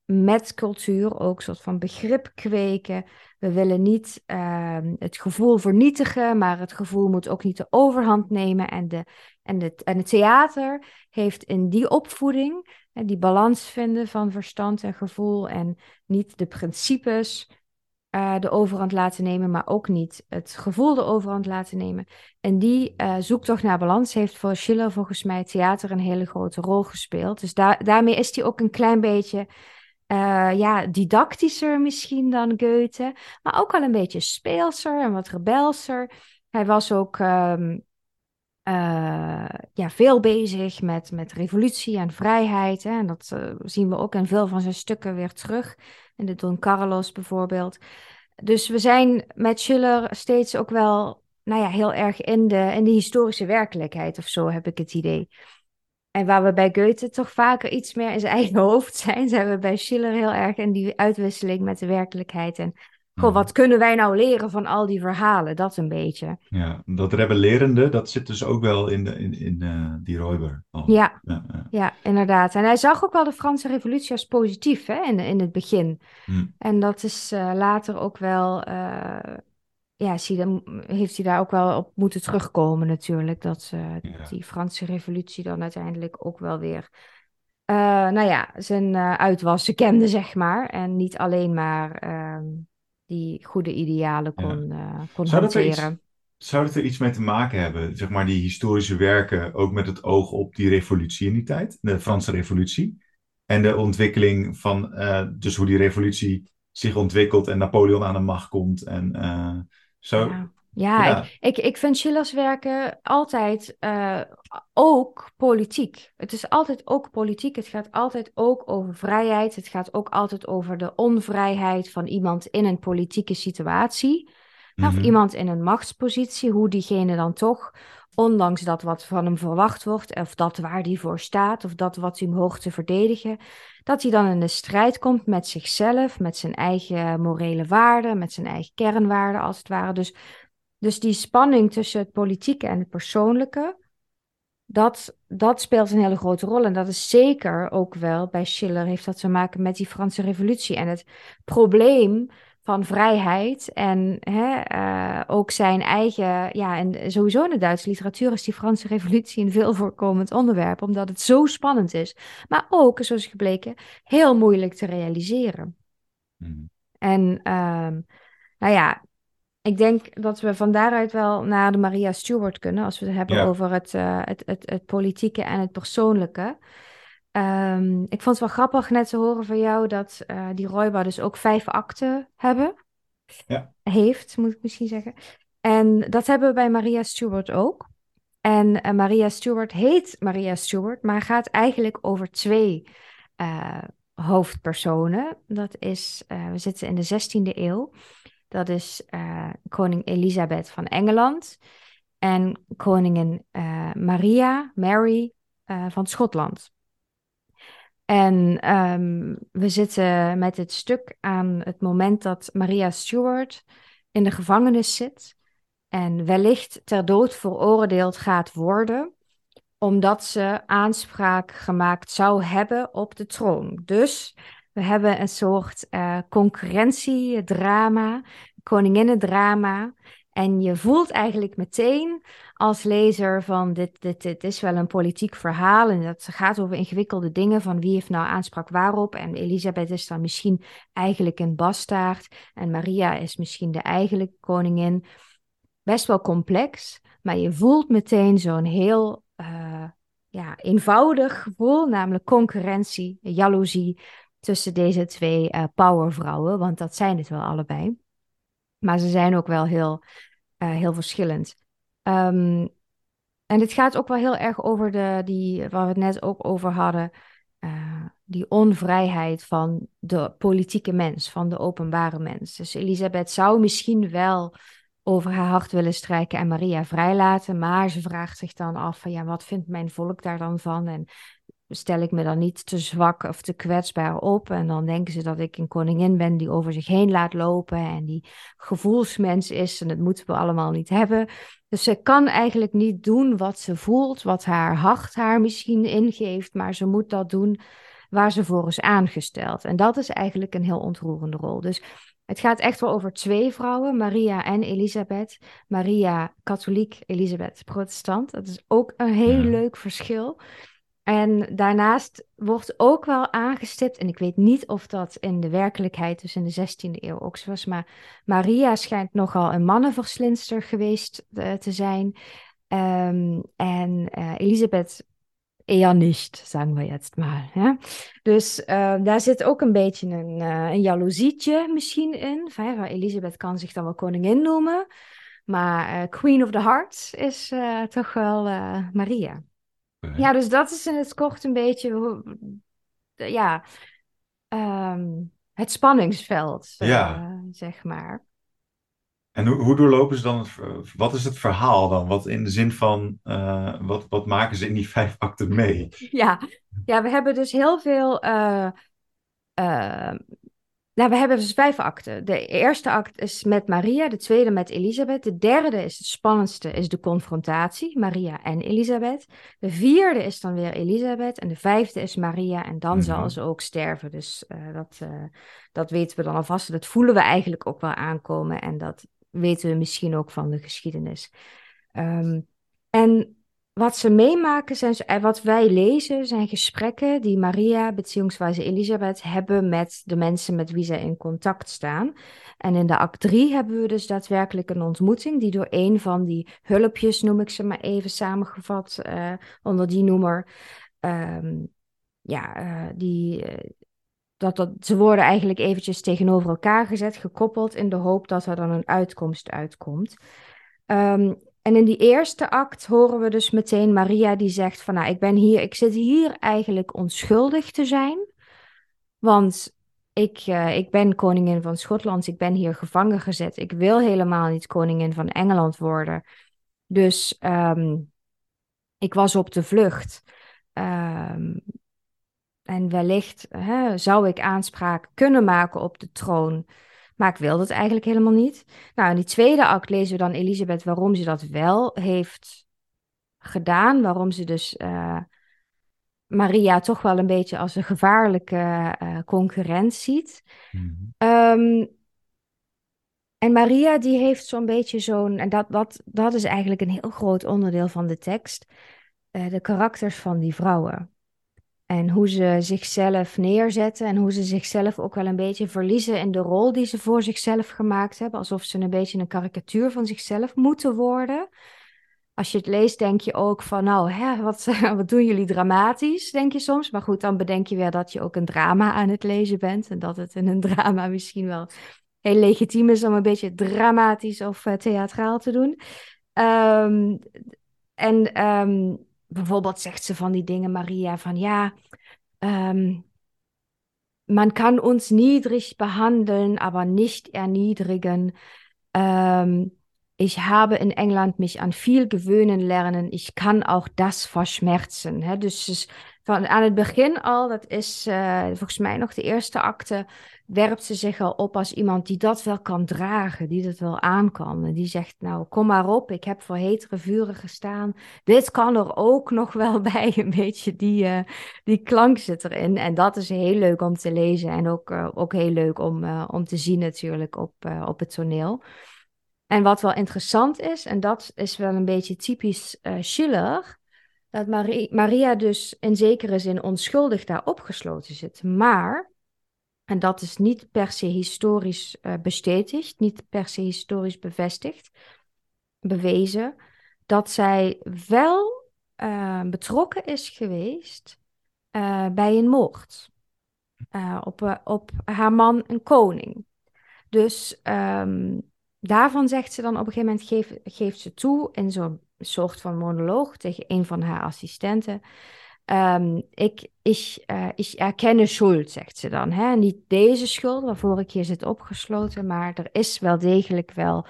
met cultuur ook een soort van begrip kweken. We willen niet uh, het gevoel vernietigen, maar het gevoel moet ook niet de overhand nemen. En, de, en, de, en het theater heeft in die opvoeding, en die balans vinden van verstand en gevoel en niet de principes uh, de overhand laten nemen, maar ook niet het gevoel de overhand laten nemen. En die uh, zoektocht naar balans heeft voor Schiller volgens mij theater een hele grote rol gespeeld. Dus daar, daarmee is hij ook een klein beetje uh, ja, didactischer misschien dan Goethe, maar ook al een beetje speelser en wat rebelser. Hij was ook um, ja, veel bezig met, met revolutie en vrijheid. Hè? En dat zien we ook in veel van zijn stukken weer terug in de Don Carlos bijvoorbeeld. dus we zijn met Schiller steeds ook wel, nou ja, heel erg in de, in de historische werkelijkheid of zo, heb ik het idee. En waar we bij Goethe toch vaker iets meer in zijn eigen hoofd zijn, zijn we bij Schiller heel erg in die uitwisseling met de werkelijkheid. En goh, wat kunnen wij nou leren van al die verhalen? Dat een beetje. Ja, dat rebellerende, dat zit dus ook wel in, de, in, in uh, die Roiber. Ja, ja, ja. ja, inderdaad. En hij zag ook wel de Franse revolutie als positief hè, in, in het begin. Hm. En dat is uh, later ook wel... Uh, ja, heeft hij daar ook wel op moeten terugkomen natuurlijk. Dat ja. die Franse revolutie dan uiteindelijk ook wel weer... nou ja, zijn uitwassen kende, zeg maar. En niet alleen maar ehm, die goede idealen kon, ja. kon zou hanteren. Dat zou dat er iets mee te maken hebben, zeg maar, die historische werken, ook met het oog op die revolutie in die tijd, de Franse revolutie, en de ontwikkeling van, uh, dus hoe die revolutie zich ontwikkelt en Napoleon aan de macht komt en uh, zo. Ja. Ja, Ik, ik, ik vind Schillers werken altijd uh, ook politiek. Het is altijd ook politiek. Het gaat altijd ook over vrijheid. Het gaat ook altijd over de onvrijheid van iemand in een politieke situatie. Of mhm. iemand in een machtspositie, hoe diegene dan toch, ondanks dat wat van hem verwacht wordt, of dat waar hij voor staat, of dat wat hij hoort te verdedigen, dat hij dan in de strijd komt met zichzelf, met zijn eigen morele waarden, met zijn eigen kernwaarden als het ware. Dus dus die spanning tussen het politieke en het persoonlijke, dat, dat speelt een hele grote rol. En dat is zeker ook wel bij Schiller, heeft dat te maken met die Franse Revolutie. En het probleem van vrijheid en hè, uh, ook zijn eigen, ja, en sowieso in de Duitse literatuur is die Franse Revolutie een veel voorkomend onderwerp, omdat het zo spannend is. Maar ook, zoals gebleken, heel moeilijk te realiseren. Mm. En um, nou ja, ik denk dat we van daaruit wel naar de Maria Stewart kunnen, als we het hebben over het, uh, het, het, het, politieke en het persoonlijke. Um, ik vond het wel grappig net te horen van jou dat uh, die Royba dus ook vijf akten hebben. Ja. Heeft, moet ik misschien zeggen. En dat hebben we bij Maria Stewart ook. En uh, Maria Stewart heet Maria Stewart, maar gaat eigenlijk over twee hoofdpersonen. Dat is, we zitten in de 16e eeuw. Dat is uh, koning Elisabeth van Engeland en koningin uh, Maria, Mary uh, van Schotland. En um, we zitten met dit stuk aan het moment dat Maria Stuart in de gevangenis zit en wellicht ter dood veroordeeld gaat worden, omdat ze aanspraak gemaakt zou hebben op de troon. Dus we hebben een soort uh, concurrentiedrama, koninginnendrama. En je voelt eigenlijk meteen als lezer van dit, dit, dit is wel een politiek verhaal en dat gaat over ingewikkelde dingen van wie heeft nou aanspraak waarop. En Elisabeth is dan misschien eigenlijk een bastaard en Maria is misschien de eigenlijke koningin. Best wel complex, maar je voelt meteen zo'n heel uh, ja, eenvoudig gevoel, namelijk concurrentie, jaloezie, tussen deze twee uh, powervrouwen, want dat zijn het wel allebei. Maar ze zijn ook wel heel, uh, heel verschillend. Um, en het gaat ook wel heel erg over de, die, waar we het net ook over hadden, uh, die onvrijheid van de politieke mens, van de openbare mens. Dus Elisabeth zou misschien wel over haar hart willen strijken en Maria vrijlaten, maar ze vraagt zich dan af van ja, wat vindt mijn volk daar dan van? En stel ik me dan niet te zwak of te kwetsbaar op. En dan denken ze dat ik een koningin ben die over zich heen laat lopen en die gevoelsmens is. En dat moeten we allemaal niet hebben. Dus ze kan eigenlijk niet doen wat ze voelt, wat haar hart haar misschien ingeeft, maar ze moet dat doen waar ze voor is aangesteld. En dat is eigenlijk een heel ontroerende rol. Dus het gaat echt wel over twee vrouwen, Maria en Elisabeth. Maria katholiek, Elisabeth protestant. Dat is ook een heel leuk verschil. En daarnaast wordt ook wel aangestipt, en ik weet niet of dat in de werkelijkheid, dus in de 16e eeuw ook zo was, maar Maria schijnt nogal een mannenverslinster geweest uh, te zijn. Um, en uh, Elisabeth eher nicht, we jetzt mal. Ja? Dus uh, daar zit ook een beetje een, een misschien in. Van, Elisabeth kan zich dan wel koningin noemen, maar Queen of the Hearts is toch wel Maria. Ja, dus dat is in het kort een beetje ja, um, het spanningsveld, ja. Uh, zeg maar. En hoe, hoe doorlopen ze dan, het, wat is het verhaal dan? Wat in de zin van, wat, wat maken ze in die vijf akten mee? Ja, ja we hebben dus heel veel nou, we hebben dus vijf acten. De eerste act is met Maria, de tweede met Elisabeth. De derde is het spannendste, is de confrontatie, Maria en Elisabeth. De vierde is dan weer Elisabeth en de vijfde is Maria en dan zal mhm. ze ook sterven. Dus uh, dat, uh, dat weten we dan alvast. Dat voelen we eigenlijk ook wel aankomen en dat weten we misschien ook van de geschiedenis. Um, en wat ze meemaken, zijn, eh, wat wij lezen, zijn gesprekken die Maria bzw. Elisabeth hebben met de mensen met wie zij in contact staan. En in de act 3 hebben we dus daadwerkelijk een ontmoeting die door een van die hulpjes, noem ik ze maar even samengevat uh, onder die noemer, um, ja, uh, die, dat, dat, ze worden eigenlijk eventjes tegenover elkaar gezet, gekoppeld in de hoop dat er dan een uitkomst uitkomt. Um, en in die eerste act horen we dus meteen Maria die zegt van nou, ik ben hier, ik zit hier eigenlijk onschuldig te zijn. Want ik, uh, ik ben koningin van Schotland, ik ben hier gevangen gezet. Ik wil helemaal niet koningin van Engeland worden. Dus um, ik was op de vlucht. Um, en wellicht hè, zou ik aanspraak kunnen maken op de troon. Maar ik wil dat eigenlijk helemaal niet. Nou, in die tweede act lezen we dan Elisabeth waarom ze dat wel heeft gedaan. Waarom ze dus uh, Maria toch wel een beetje als een gevaarlijke uh, concurrent ziet. Mm um, en Maria die heeft zo'n beetje zo'n, en dat, dat, dat is eigenlijk een heel groot onderdeel van de tekst, uh, de karakters van die vrouwen. En hoe ze zichzelf neerzetten en hoe ze zichzelf ook wel een beetje verliezen in de rol die ze voor zichzelf gemaakt hebben. Alsof ze een beetje een karikatuur van zichzelf moeten worden. Als je het leest, denk je ook van, nou, hè, wat, wat doen jullie dramatisch, denk je soms. Maar goed, dan bedenk je weer dat je ook een drama aan het lezen bent. En dat het in een drama misschien wel heel legitiem is om een beetje dramatisch of uh, theatraal te doen. Um, en um, bijvoorbeeld zegt ze van die dingen, Maria, van ja, um, man kann uns niedrig behandeln, aber nicht erniedrigen. Ähm, ich habe in Engeland mich an viel gewöhnen lernen. Ich kann auch das verschmerzen. Hè? Dus van aan het begin al, dat is uh, volgens mij nog de eerste acte, werpt ze zich al op als iemand die dat wel kan dragen, die dat wel aan kan. Die zegt, nou, kom maar op, ik heb voor hetere vuren gestaan. Dit kan er ook nog wel bij, een beetje die, uh, die klank zit erin. En dat is heel leuk om te lezen en ook, uh, ook heel leuk om, uh, om te zien natuurlijk op, op het toneel. En wat wel interessant is, en dat is wel een beetje typisch Schiller, dat Maria dus in zekere zin onschuldig daar opgesloten zit. Maar en dat is niet per se historisch uh, niet per se historisch bevestigd, bewezen, dat zij wel uh, betrokken is geweest uh, bij een moord op, op haar man, een koning. Dus um, daarvan zegt ze dan op een gegeven moment, geef, geeft ze toe in zo'n soort van monoloog tegen een van haar assistenten. Um, ik, ik, uh, ik erkenne schuld, zegt ze dan. Hè? Niet deze schuld waarvoor ik hier zit opgesloten, maar er is wel degelijk wel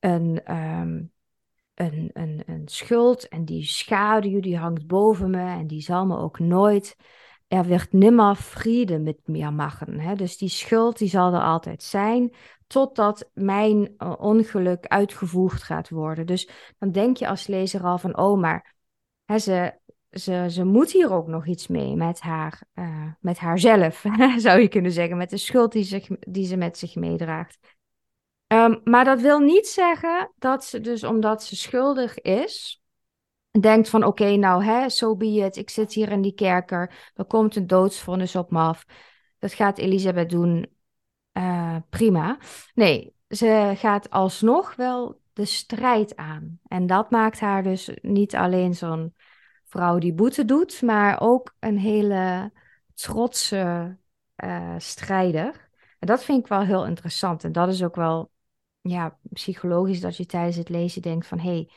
een, um, een, een, een schuld. En die schaduw die hangt boven me en die zal me ook nooit. Er werd nimmer vrede met meer maken. Hè? Dus die schuld die zal er altijd zijn, totdat mijn uh, ongeluk uitgevoerd gaat worden. Dus dan denk je als lezer al van, oh, maar hè, ze, ze, ze moet hier ook nog iets mee met, haar, uh, met haarzelf, zou je kunnen zeggen, met de schuld die, zich, die ze met zich meedraagt. Um, maar dat wil niet zeggen dat ze dus omdat ze schuldig is, denkt van oké, nou hè, so be it, ik zit hier in die kerker, er komt een doodsvonnis op me af. Dat gaat Elisabeth doen, uh, prima. Nee, ze gaat alsnog wel de strijd aan. En dat maakt haar dus niet alleen zo'n vrouw die boete doet, maar ook een hele trotse uh, strijder. En dat vind ik wel heel interessant. En dat is ook wel ja, psychologisch dat je tijdens het lezen denkt van hé, hey,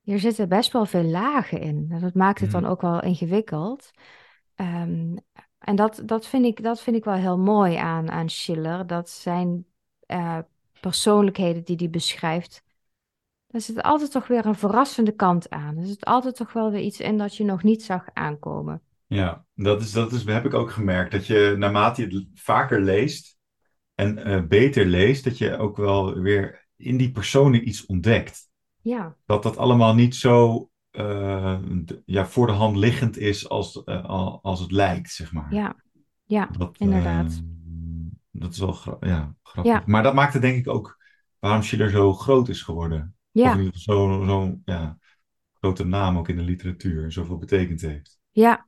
hier zitten best wel veel lagen in. En dat maakt het dan mhm. ook wel ingewikkeld. Um, en dat, dat, vind ik, dat vind ik wel heel mooi aan, aan Schiller. Dat zijn uh, persoonlijkheden die hij beschrijft, daar zit altijd toch weer een verrassende kant aan. Er zit altijd toch wel weer iets in dat je nog niet zag aankomen. Ja, dat, is, dat is, heb ik ook gemerkt. Dat je naarmate je het vaker leest en uh, beter leest, dat je ook wel weer in die personen iets ontdekt. Ja. Dat dat allemaal niet zo uh, ja, voor de hand liggend is als, uh, als het lijkt, zeg maar. Ja, ja dat, inderdaad. dat is wel gra ja, grappig. Ja. Maar dat maakte denk ik ook waarom Schiller zo groot is geworden. Ja. Zo'n zo, ja, grote naam ook in de literatuur, zoveel betekend heeft. Ja,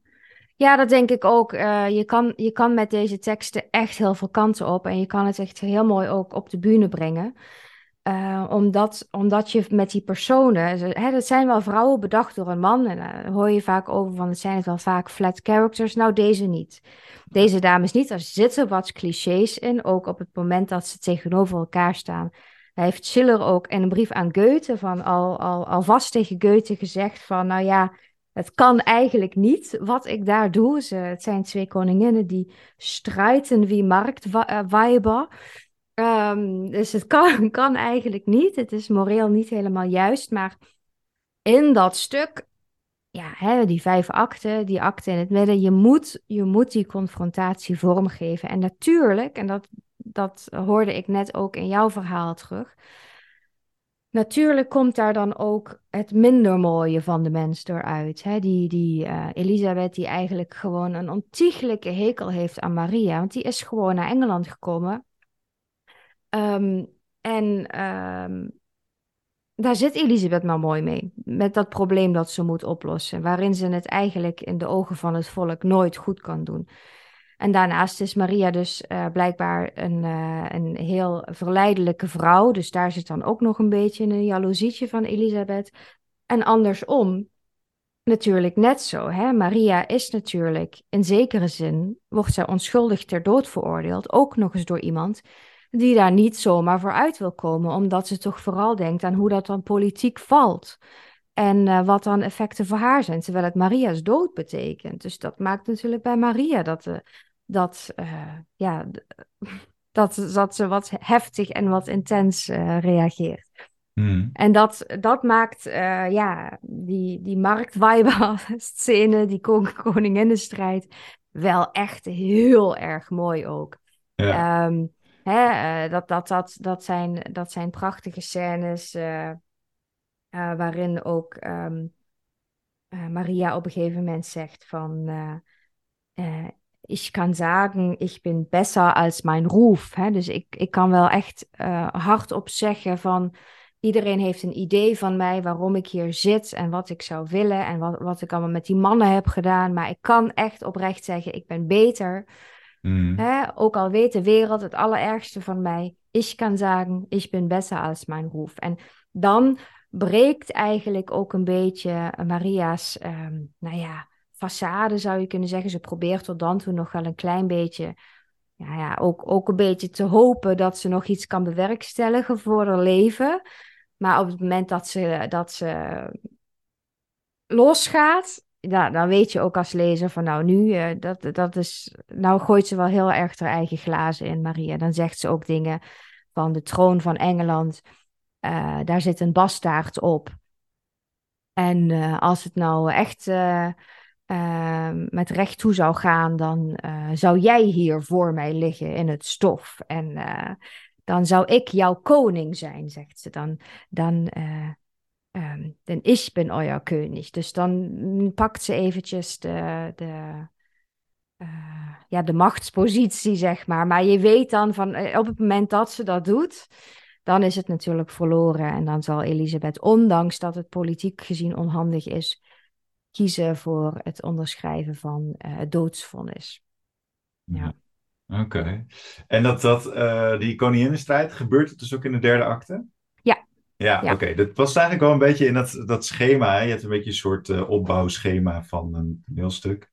ja, dat denk ik ook. Uh, je, kan, je kan met deze teksten echt heel veel kanten op. En je kan het echt heel mooi ook op de bühne brengen. Uh, omdat, omdat je met die personen, hè, dat zijn wel vrouwen bedacht door een man. En daar hoor je vaak over van, het zijn het wel vaak flat characters. Nou, deze niet. Deze dames niet. Er zitten wat clichés in, ook op het moment dat ze tegenover elkaar staan. Hij heeft Schiller ook in een brief aan Goethe van al, al, alvast tegen Goethe gezegd van, nou ja, het kan eigenlijk niet wat ik daar doe. Ze, het zijn twee koninginnen die strijden wie marktweiber. Um, dus het kan, kan eigenlijk niet. Het is moreel niet helemaal juist. Maar in dat stuk, ja, hè, die vijf akten, die akten in het midden, je moet, je moet die confrontatie vormgeven. En natuurlijk, en dat, dat hoorde ik net ook in jouw verhaal terug. Natuurlijk komt daar dan ook het minder mooie van de mens eruit. Hè? Die, die uh, Elisabeth, die eigenlijk gewoon een ontiegelijke hekel heeft aan Maria. Want die is gewoon naar Engeland gekomen. Um, en um, daar zit Elisabeth maar mooi mee. Met dat probleem dat ze moet oplossen. Waarin ze het eigenlijk in de ogen van het volk nooit goed kan doen. En daarnaast is Maria dus uh, blijkbaar een, uh, een heel verleidelijke vrouw. Dus daar zit dan ook nog een beetje een jaloezietje van Elisabeth. En andersom, natuurlijk net zo. Hè? Maria is natuurlijk, in zekere zin, wordt zij onschuldig ter dood veroordeeld. Ook nog eens door iemand die daar niet zomaar voor uit wil komen. Omdat ze toch vooral denkt aan hoe dat dan politiek valt. En uh, wat dan effecten voor haar zijn, terwijl het Maria's dood betekent. Dus dat maakt natuurlijk bij Maria dat, uh, dat, uh, ja, dat, dat ze wat heftig en wat intens reageert. Hmm. En dat, dat maakt ja, die, die marktweiber-scène, die kon koninginnenstrijd, wel echt heel erg mooi ook. Ja. Um, hè, dat, dat, dat, dat, zijn, dat zijn prachtige scènes. Uh, waarin ook um, uh, Maria op een gegeven moment zegt van... Uh, ik kan zeggen, ik ben beter als mijn roef. Hè? Dus ik, ik kan wel echt hardop zeggen van... Iedereen heeft een idee van mij, waarom ik hier zit en wat ik zou willen en wat, wat ik allemaal met die mannen heb gedaan. Maar ik kan echt oprecht zeggen, ik ben beter. Mm. Hè? Ook al weet de wereld het allerergste van mij. Ik kan zeggen, ik ben beter als mijn roef. En dan breekt eigenlijk ook een beetje Maria's, um, nou ja, façade zou je kunnen zeggen. Ze probeert tot dan toe nog wel een klein beetje, ja, ja ook, ook een beetje te hopen dat ze nog iets kan bewerkstelligen voor haar leven. Maar op het moment dat ze, dat ze losgaat, ja, dan weet je ook als lezer van nou nu, uh, dat, dat is, nou gooit ze wel heel erg haar eigen glazen in, Maria. Dan zegt ze ook dingen van de troon van Engeland. Uh, daar zit een bastaard op. En uh, als het nou echt uh, met recht toe zou gaan, dan zou jij hier voor mij liggen in het stof. En dan zou ik jouw koning zijn, zegt ze. Dan, dan, um, dan ik ben euer koning. Dus dan pakt ze eventjes de, de, ja, de machtspositie, zeg maar. Maar je weet dan van op het moment dat ze dat doet dan is het natuurlijk verloren. En dan zal Elisabeth, ondanks dat het politiek gezien onhandig is, kiezen voor het onderschrijven van uh, het doodsvonnis. Ja. Oké. Okay. En dat, dat, uh, die koninginnenstrijd, gebeurt het dus ook in de derde acte? Ja. Ja, ja. oké. Okay. Dat was eigenlijk wel een beetje in dat, dat schema. Hè? Je hebt een beetje een soort uh, opbouwschema van een toneelstuk.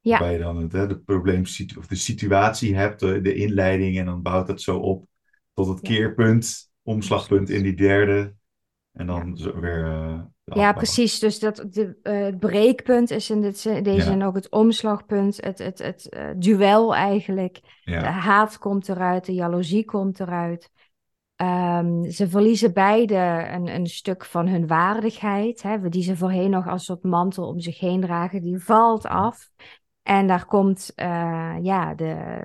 Ja. Waarbij je dan het, hè, de probleem of de situatie hebt, de, de inleiding, en dan bouwt het zo op tot het keerpunt, omslagpunt in die derde. En dan zo weer. Uh, ja, precies. Dus dat, de, uh, het breekpunt is in dit, deze ja. zin ook het omslagpunt, het, het, het uh, duel eigenlijk. Ja. De haat komt eruit, de jaloezie komt eruit. Ehm, ze verliezen beide een, een stuk van hun waardigheid, hè, die ze voorheen nog als soort mantel om zich heen dragen, die valt af. En daar komt ja, de,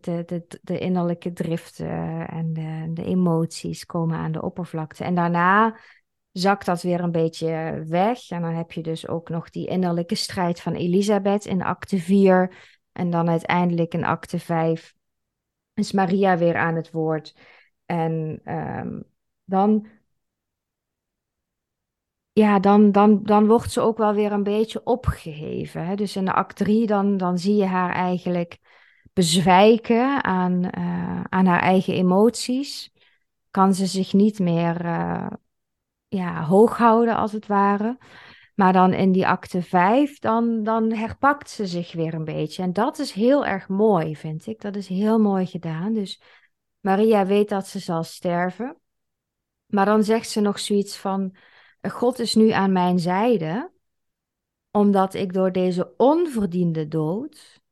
de, de, innerlijke driften en de, de emoties komen aan de oppervlakte. En daarna zakt dat weer een beetje weg. En dan heb je dus ook nog die innerlijke strijd van Elisabeth in acte 4. En dan uiteindelijk in acte 5 is Maria weer aan het woord. En um, dan, ja, dan, dan, dan wordt ze ook wel weer een beetje opgeheven. Hè? Dus in de act 3 dan, dan zie je haar eigenlijk bezwijken aan, uh, aan haar eigen emoties. Kan ze zich niet meer uh, ja, hoog houden, als het ware. Maar dan in die acte 5, dan, dan herpakt ze zich weer een beetje. En dat is heel erg mooi, vind ik. Dat is heel mooi gedaan. Dus Maria weet dat ze zal sterven. Maar dan zegt ze nog zoiets van: God is nu aan mijn zijde, omdat ik door deze onverdiende dood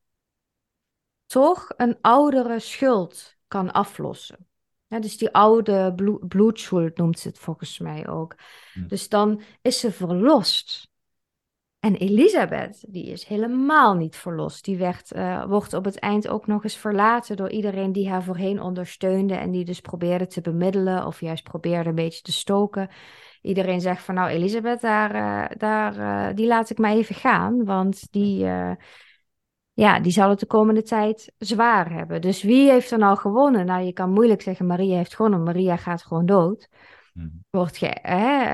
toch een oudere schuld kan aflossen. Ja, dus die oude bloedschuld noemt ze het volgens mij ook. Dus dan is ze verlost. En Elisabeth, die is helemaal niet verlost. Die werd, uh, wordt op het eind ook nog eens verlaten door iedereen die haar voorheen ondersteunde. En die dus probeerde te bemiddelen of juist probeerde een beetje te stoken. Iedereen zegt van nou Elisabeth, daar, uh, daar, uh, die laat ik maar even gaan. Want die, ja, die zal het de komende tijd zwaar hebben. Dus wie heeft er nou gewonnen? Nou, je kan moeilijk zeggen Maria heeft gewonnen. Maria gaat gewoon dood. Mhm. Wordt ge, hè,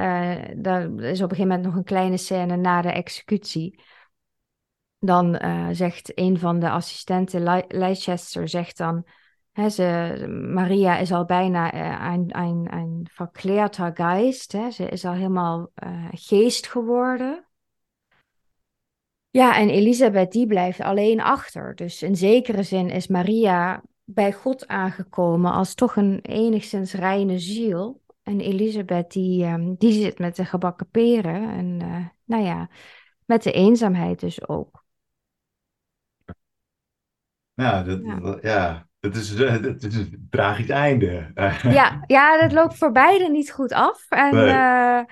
uh, is op een gegeven moment nog een kleine scène na de executie. Dan uh, zegt een van de assistenten, Leicester, zegt dan... Hè, ze, Maria is al bijna een, een, een verkleerter geest. Hè? Ze is al helemaal geest geworden. Ja, en Elisabeth die blijft alleen achter. Dus in zekere zin is Maria bij God aangekomen als toch een enigszins reine ziel. En Elisabeth die, um, die zit met de gebakken peren en uh, nou ja, met de eenzaamheid dus ook. Nou, dat, ja. ja. Het is, het is een tragisch einde. Ja, ja, dat loopt voor beiden niet goed af. En nee. uh,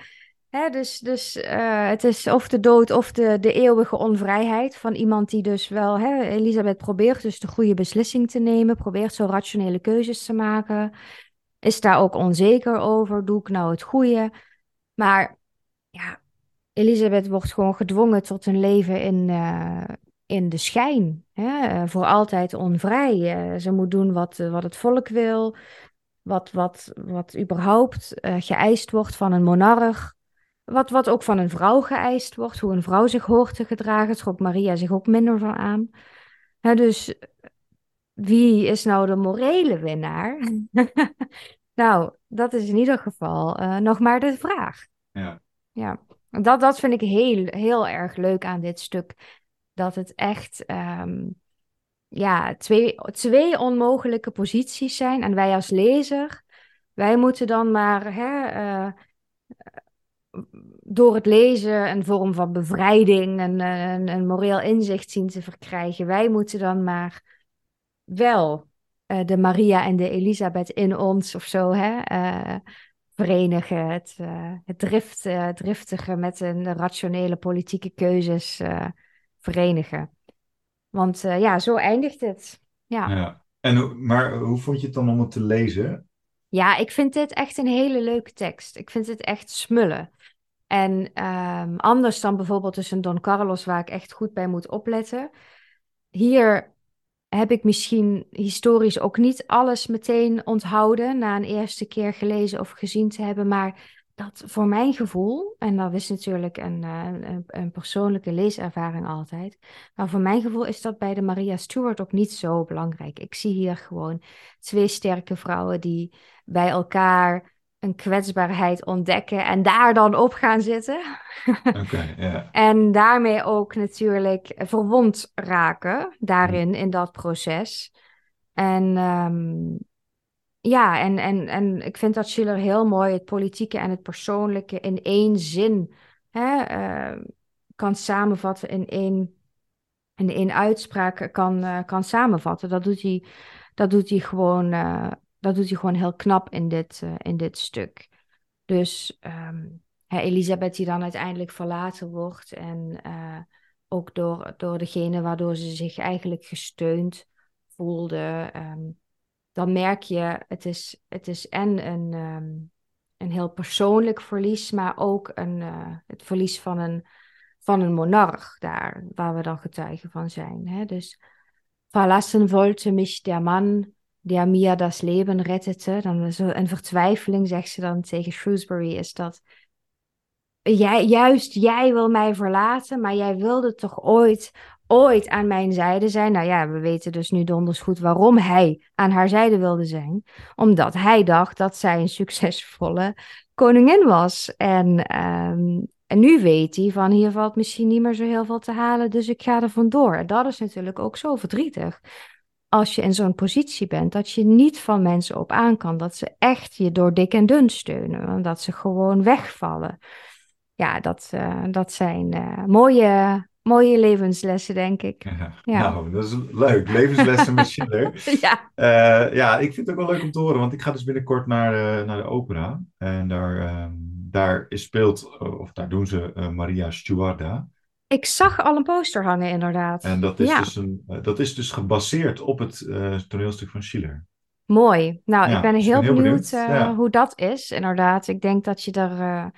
Hè, dus dus uh, het is of de dood of de, de eeuwige onvrijheid van iemand die dus wel, hè, Elisabeth probeert dus de goede beslissing te nemen, probeert zo rationele keuzes te maken, is daar ook onzeker over, doe ik nou het goede? Maar ja, Elisabeth wordt gewoon gedwongen tot een leven in, uh, in de schijn, hè, voor altijd onvrij. Ze moet doen wat, wat het volk wil, wat, wat, wat überhaupt geëist wordt van een monarch. Wat, wat ook van een vrouw geëist wordt, hoe een vrouw zich hoort te gedragen, trok Maria zich ook minder van aan. dus wie is nou de morele winnaar? nou, dat is in ieder geval uh, nog maar de vraag. Ja. Ja, dat, dat vind ik heel, heel erg leuk aan dit stuk. Dat het echt um, ja, twee, twee onmogelijke posities zijn. En wij als lezer, wij moeten dan maar hè, uh, door het lezen een vorm van bevrijding en een, een moreel inzicht zien te verkrijgen. Wij moeten dan maar wel uh, de Maria en de Elisabeth in ons of zo hè, uh, verenigen. Het, uh, het drift, driftige met een rationele politieke keuzes verenigen. Want ja, zo eindigt het. Ja. ja. En, maar hoe vond je het dan om het te lezen? Ja, ik vind dit echt een hele leuke tekst. Ik vind het echt smullen. En um, anders dan bijvoorbeeld tussen Don Carlos, waar ik echt goed bij moet opletten. Hier heb ik misschien historisch ook niet alles meteen onthouden na een eerste keer gelezen of gezien te hebben. Maar dat voor mijn gevoel, en dat is natuurlijk een, eh, een, een, persoonlijke leeservaring altijd, maar voor mijn gevoel is dat bij de Maria Stewart ook niet zo belangrijk. Ik zie hier gewoon twee sterke vrouwen die bij elkaar een kwetsbaarheid ontdekken en daar dan op gaan zitten. Okay, yeah. en daarmee ook natuurlijk verwond raken daarin, in dat proces. En um, ja, en, en, en ik vind dat Schiller heel mooi het politieke en het persoonlijke in één zin hè, uh, kan samenvatten, in één, in één uitspraak kan, uh, kan samenvatten. Dat doet hij, dat doet hij gewoon uh, dat doet hij gewoon heel knap in dit, in dit stuk. Dus um, Elisabeth die dan uiteindelijk verlaten wordt en ook door, door degene waardoor ze zich eigenlijk gesteund voelde. Ehm, dan merk je, het is, het is en een, ehm, een heel persoonlijk verlies, maar ook een, uh, het verlies van een, van een monarch daar, waar we dan getuigen van zijn. Hè? Dus, verlassen wollte mich der Mann, der mir das Leben rettete. Dan zo een vertwijfeling, zegt ze dan tegen Shrewsbury, is dat jij, juist jij wil mij verlaten, maar jij wilde toch ooit, ooit aan mijn zijde zijn? Nou ja, we weten dus nu donders goed waarom hij aan haar zijde wilde zijn. Omdat hij dacht dat zij een succesvolle koningin was. En, ehm, en nu weet hij van hier valt misschien niet meer zo heel veel te halen, dus ik ga er vandoor. En dat is natuurlijk ook zo verdrietig als je in zo'n positie bent, dat je niet van mensen op aan kan. Dat ze echt je door dik en dun steunen. Dat ze gewoon wegvallen ja, dat, uh, dat zijn uh, mooie, mooie levenslessen, denk ik. Ja, Nou, dat is leuk. Levenslessen met Schiller. ja. Uh, ja, ik vind het ook wel leuk om te horen, want ik ga dus binnenkort naar, naar de opera. En daar, daar speelt, of daar doen ze Maria Stuarda. Ik zag al een poster hangen, inderdaad. En dat is, dus, een, dat is dus gebaseerd op het toneelstuk van Schiller. Mooi. Nou, ik ben dus heel, heel benieuwd, benieuwd hoe dat is, inderdaad. Ik denk dat je daar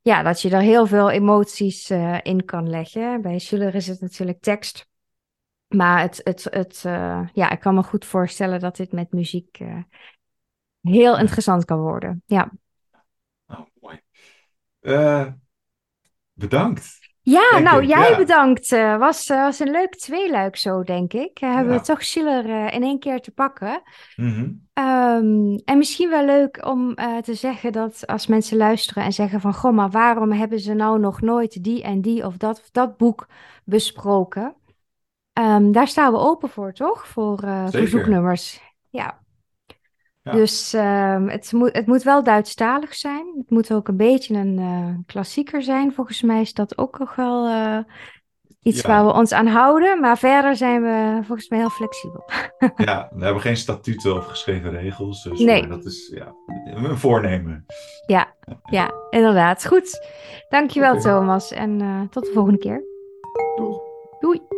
ja, dat je er heel veel emoties in kan leggen. Bij Schiller is het natuurlijk tekst. Maar het, het, het, ja, ik kan me goed voorstellen dat dit met muziek heel interessant kan worden. Ja. Oh, mooi. bedankt. Ja, nou, jij bedankt. Uh, was, uh, was een leuk tweeluik zo, denk ik. Uh, hebben we toch Schiller in één keer te pakken. Mm um, en misschien wel leuk om te zeggen dat als mensen luisteren en zeggen van... Goh, maar waarom hebben ze nou nog nooit die en die of dat, of dat boek besproken? Um, daar staan we open voor, toch? Voor verzoeknummers. Ja. Dus uh, het, moet, het moet wel Duitsstalig zijn. Het moet ook een beetje een uh, klassieker zijn. Volgens mij is dat ook nog wel uh, iets waar we ons aan houden. Maar verder zijn we volgens mij heel flexibel. ja, we hebben geen statuten of geschreven regels. Dus nee. dat is ja, een voornemen. Ja, ja inderdaad. Goed. Dankjewel okay. Thomas. En tot de volgende keer. Doei. Doei.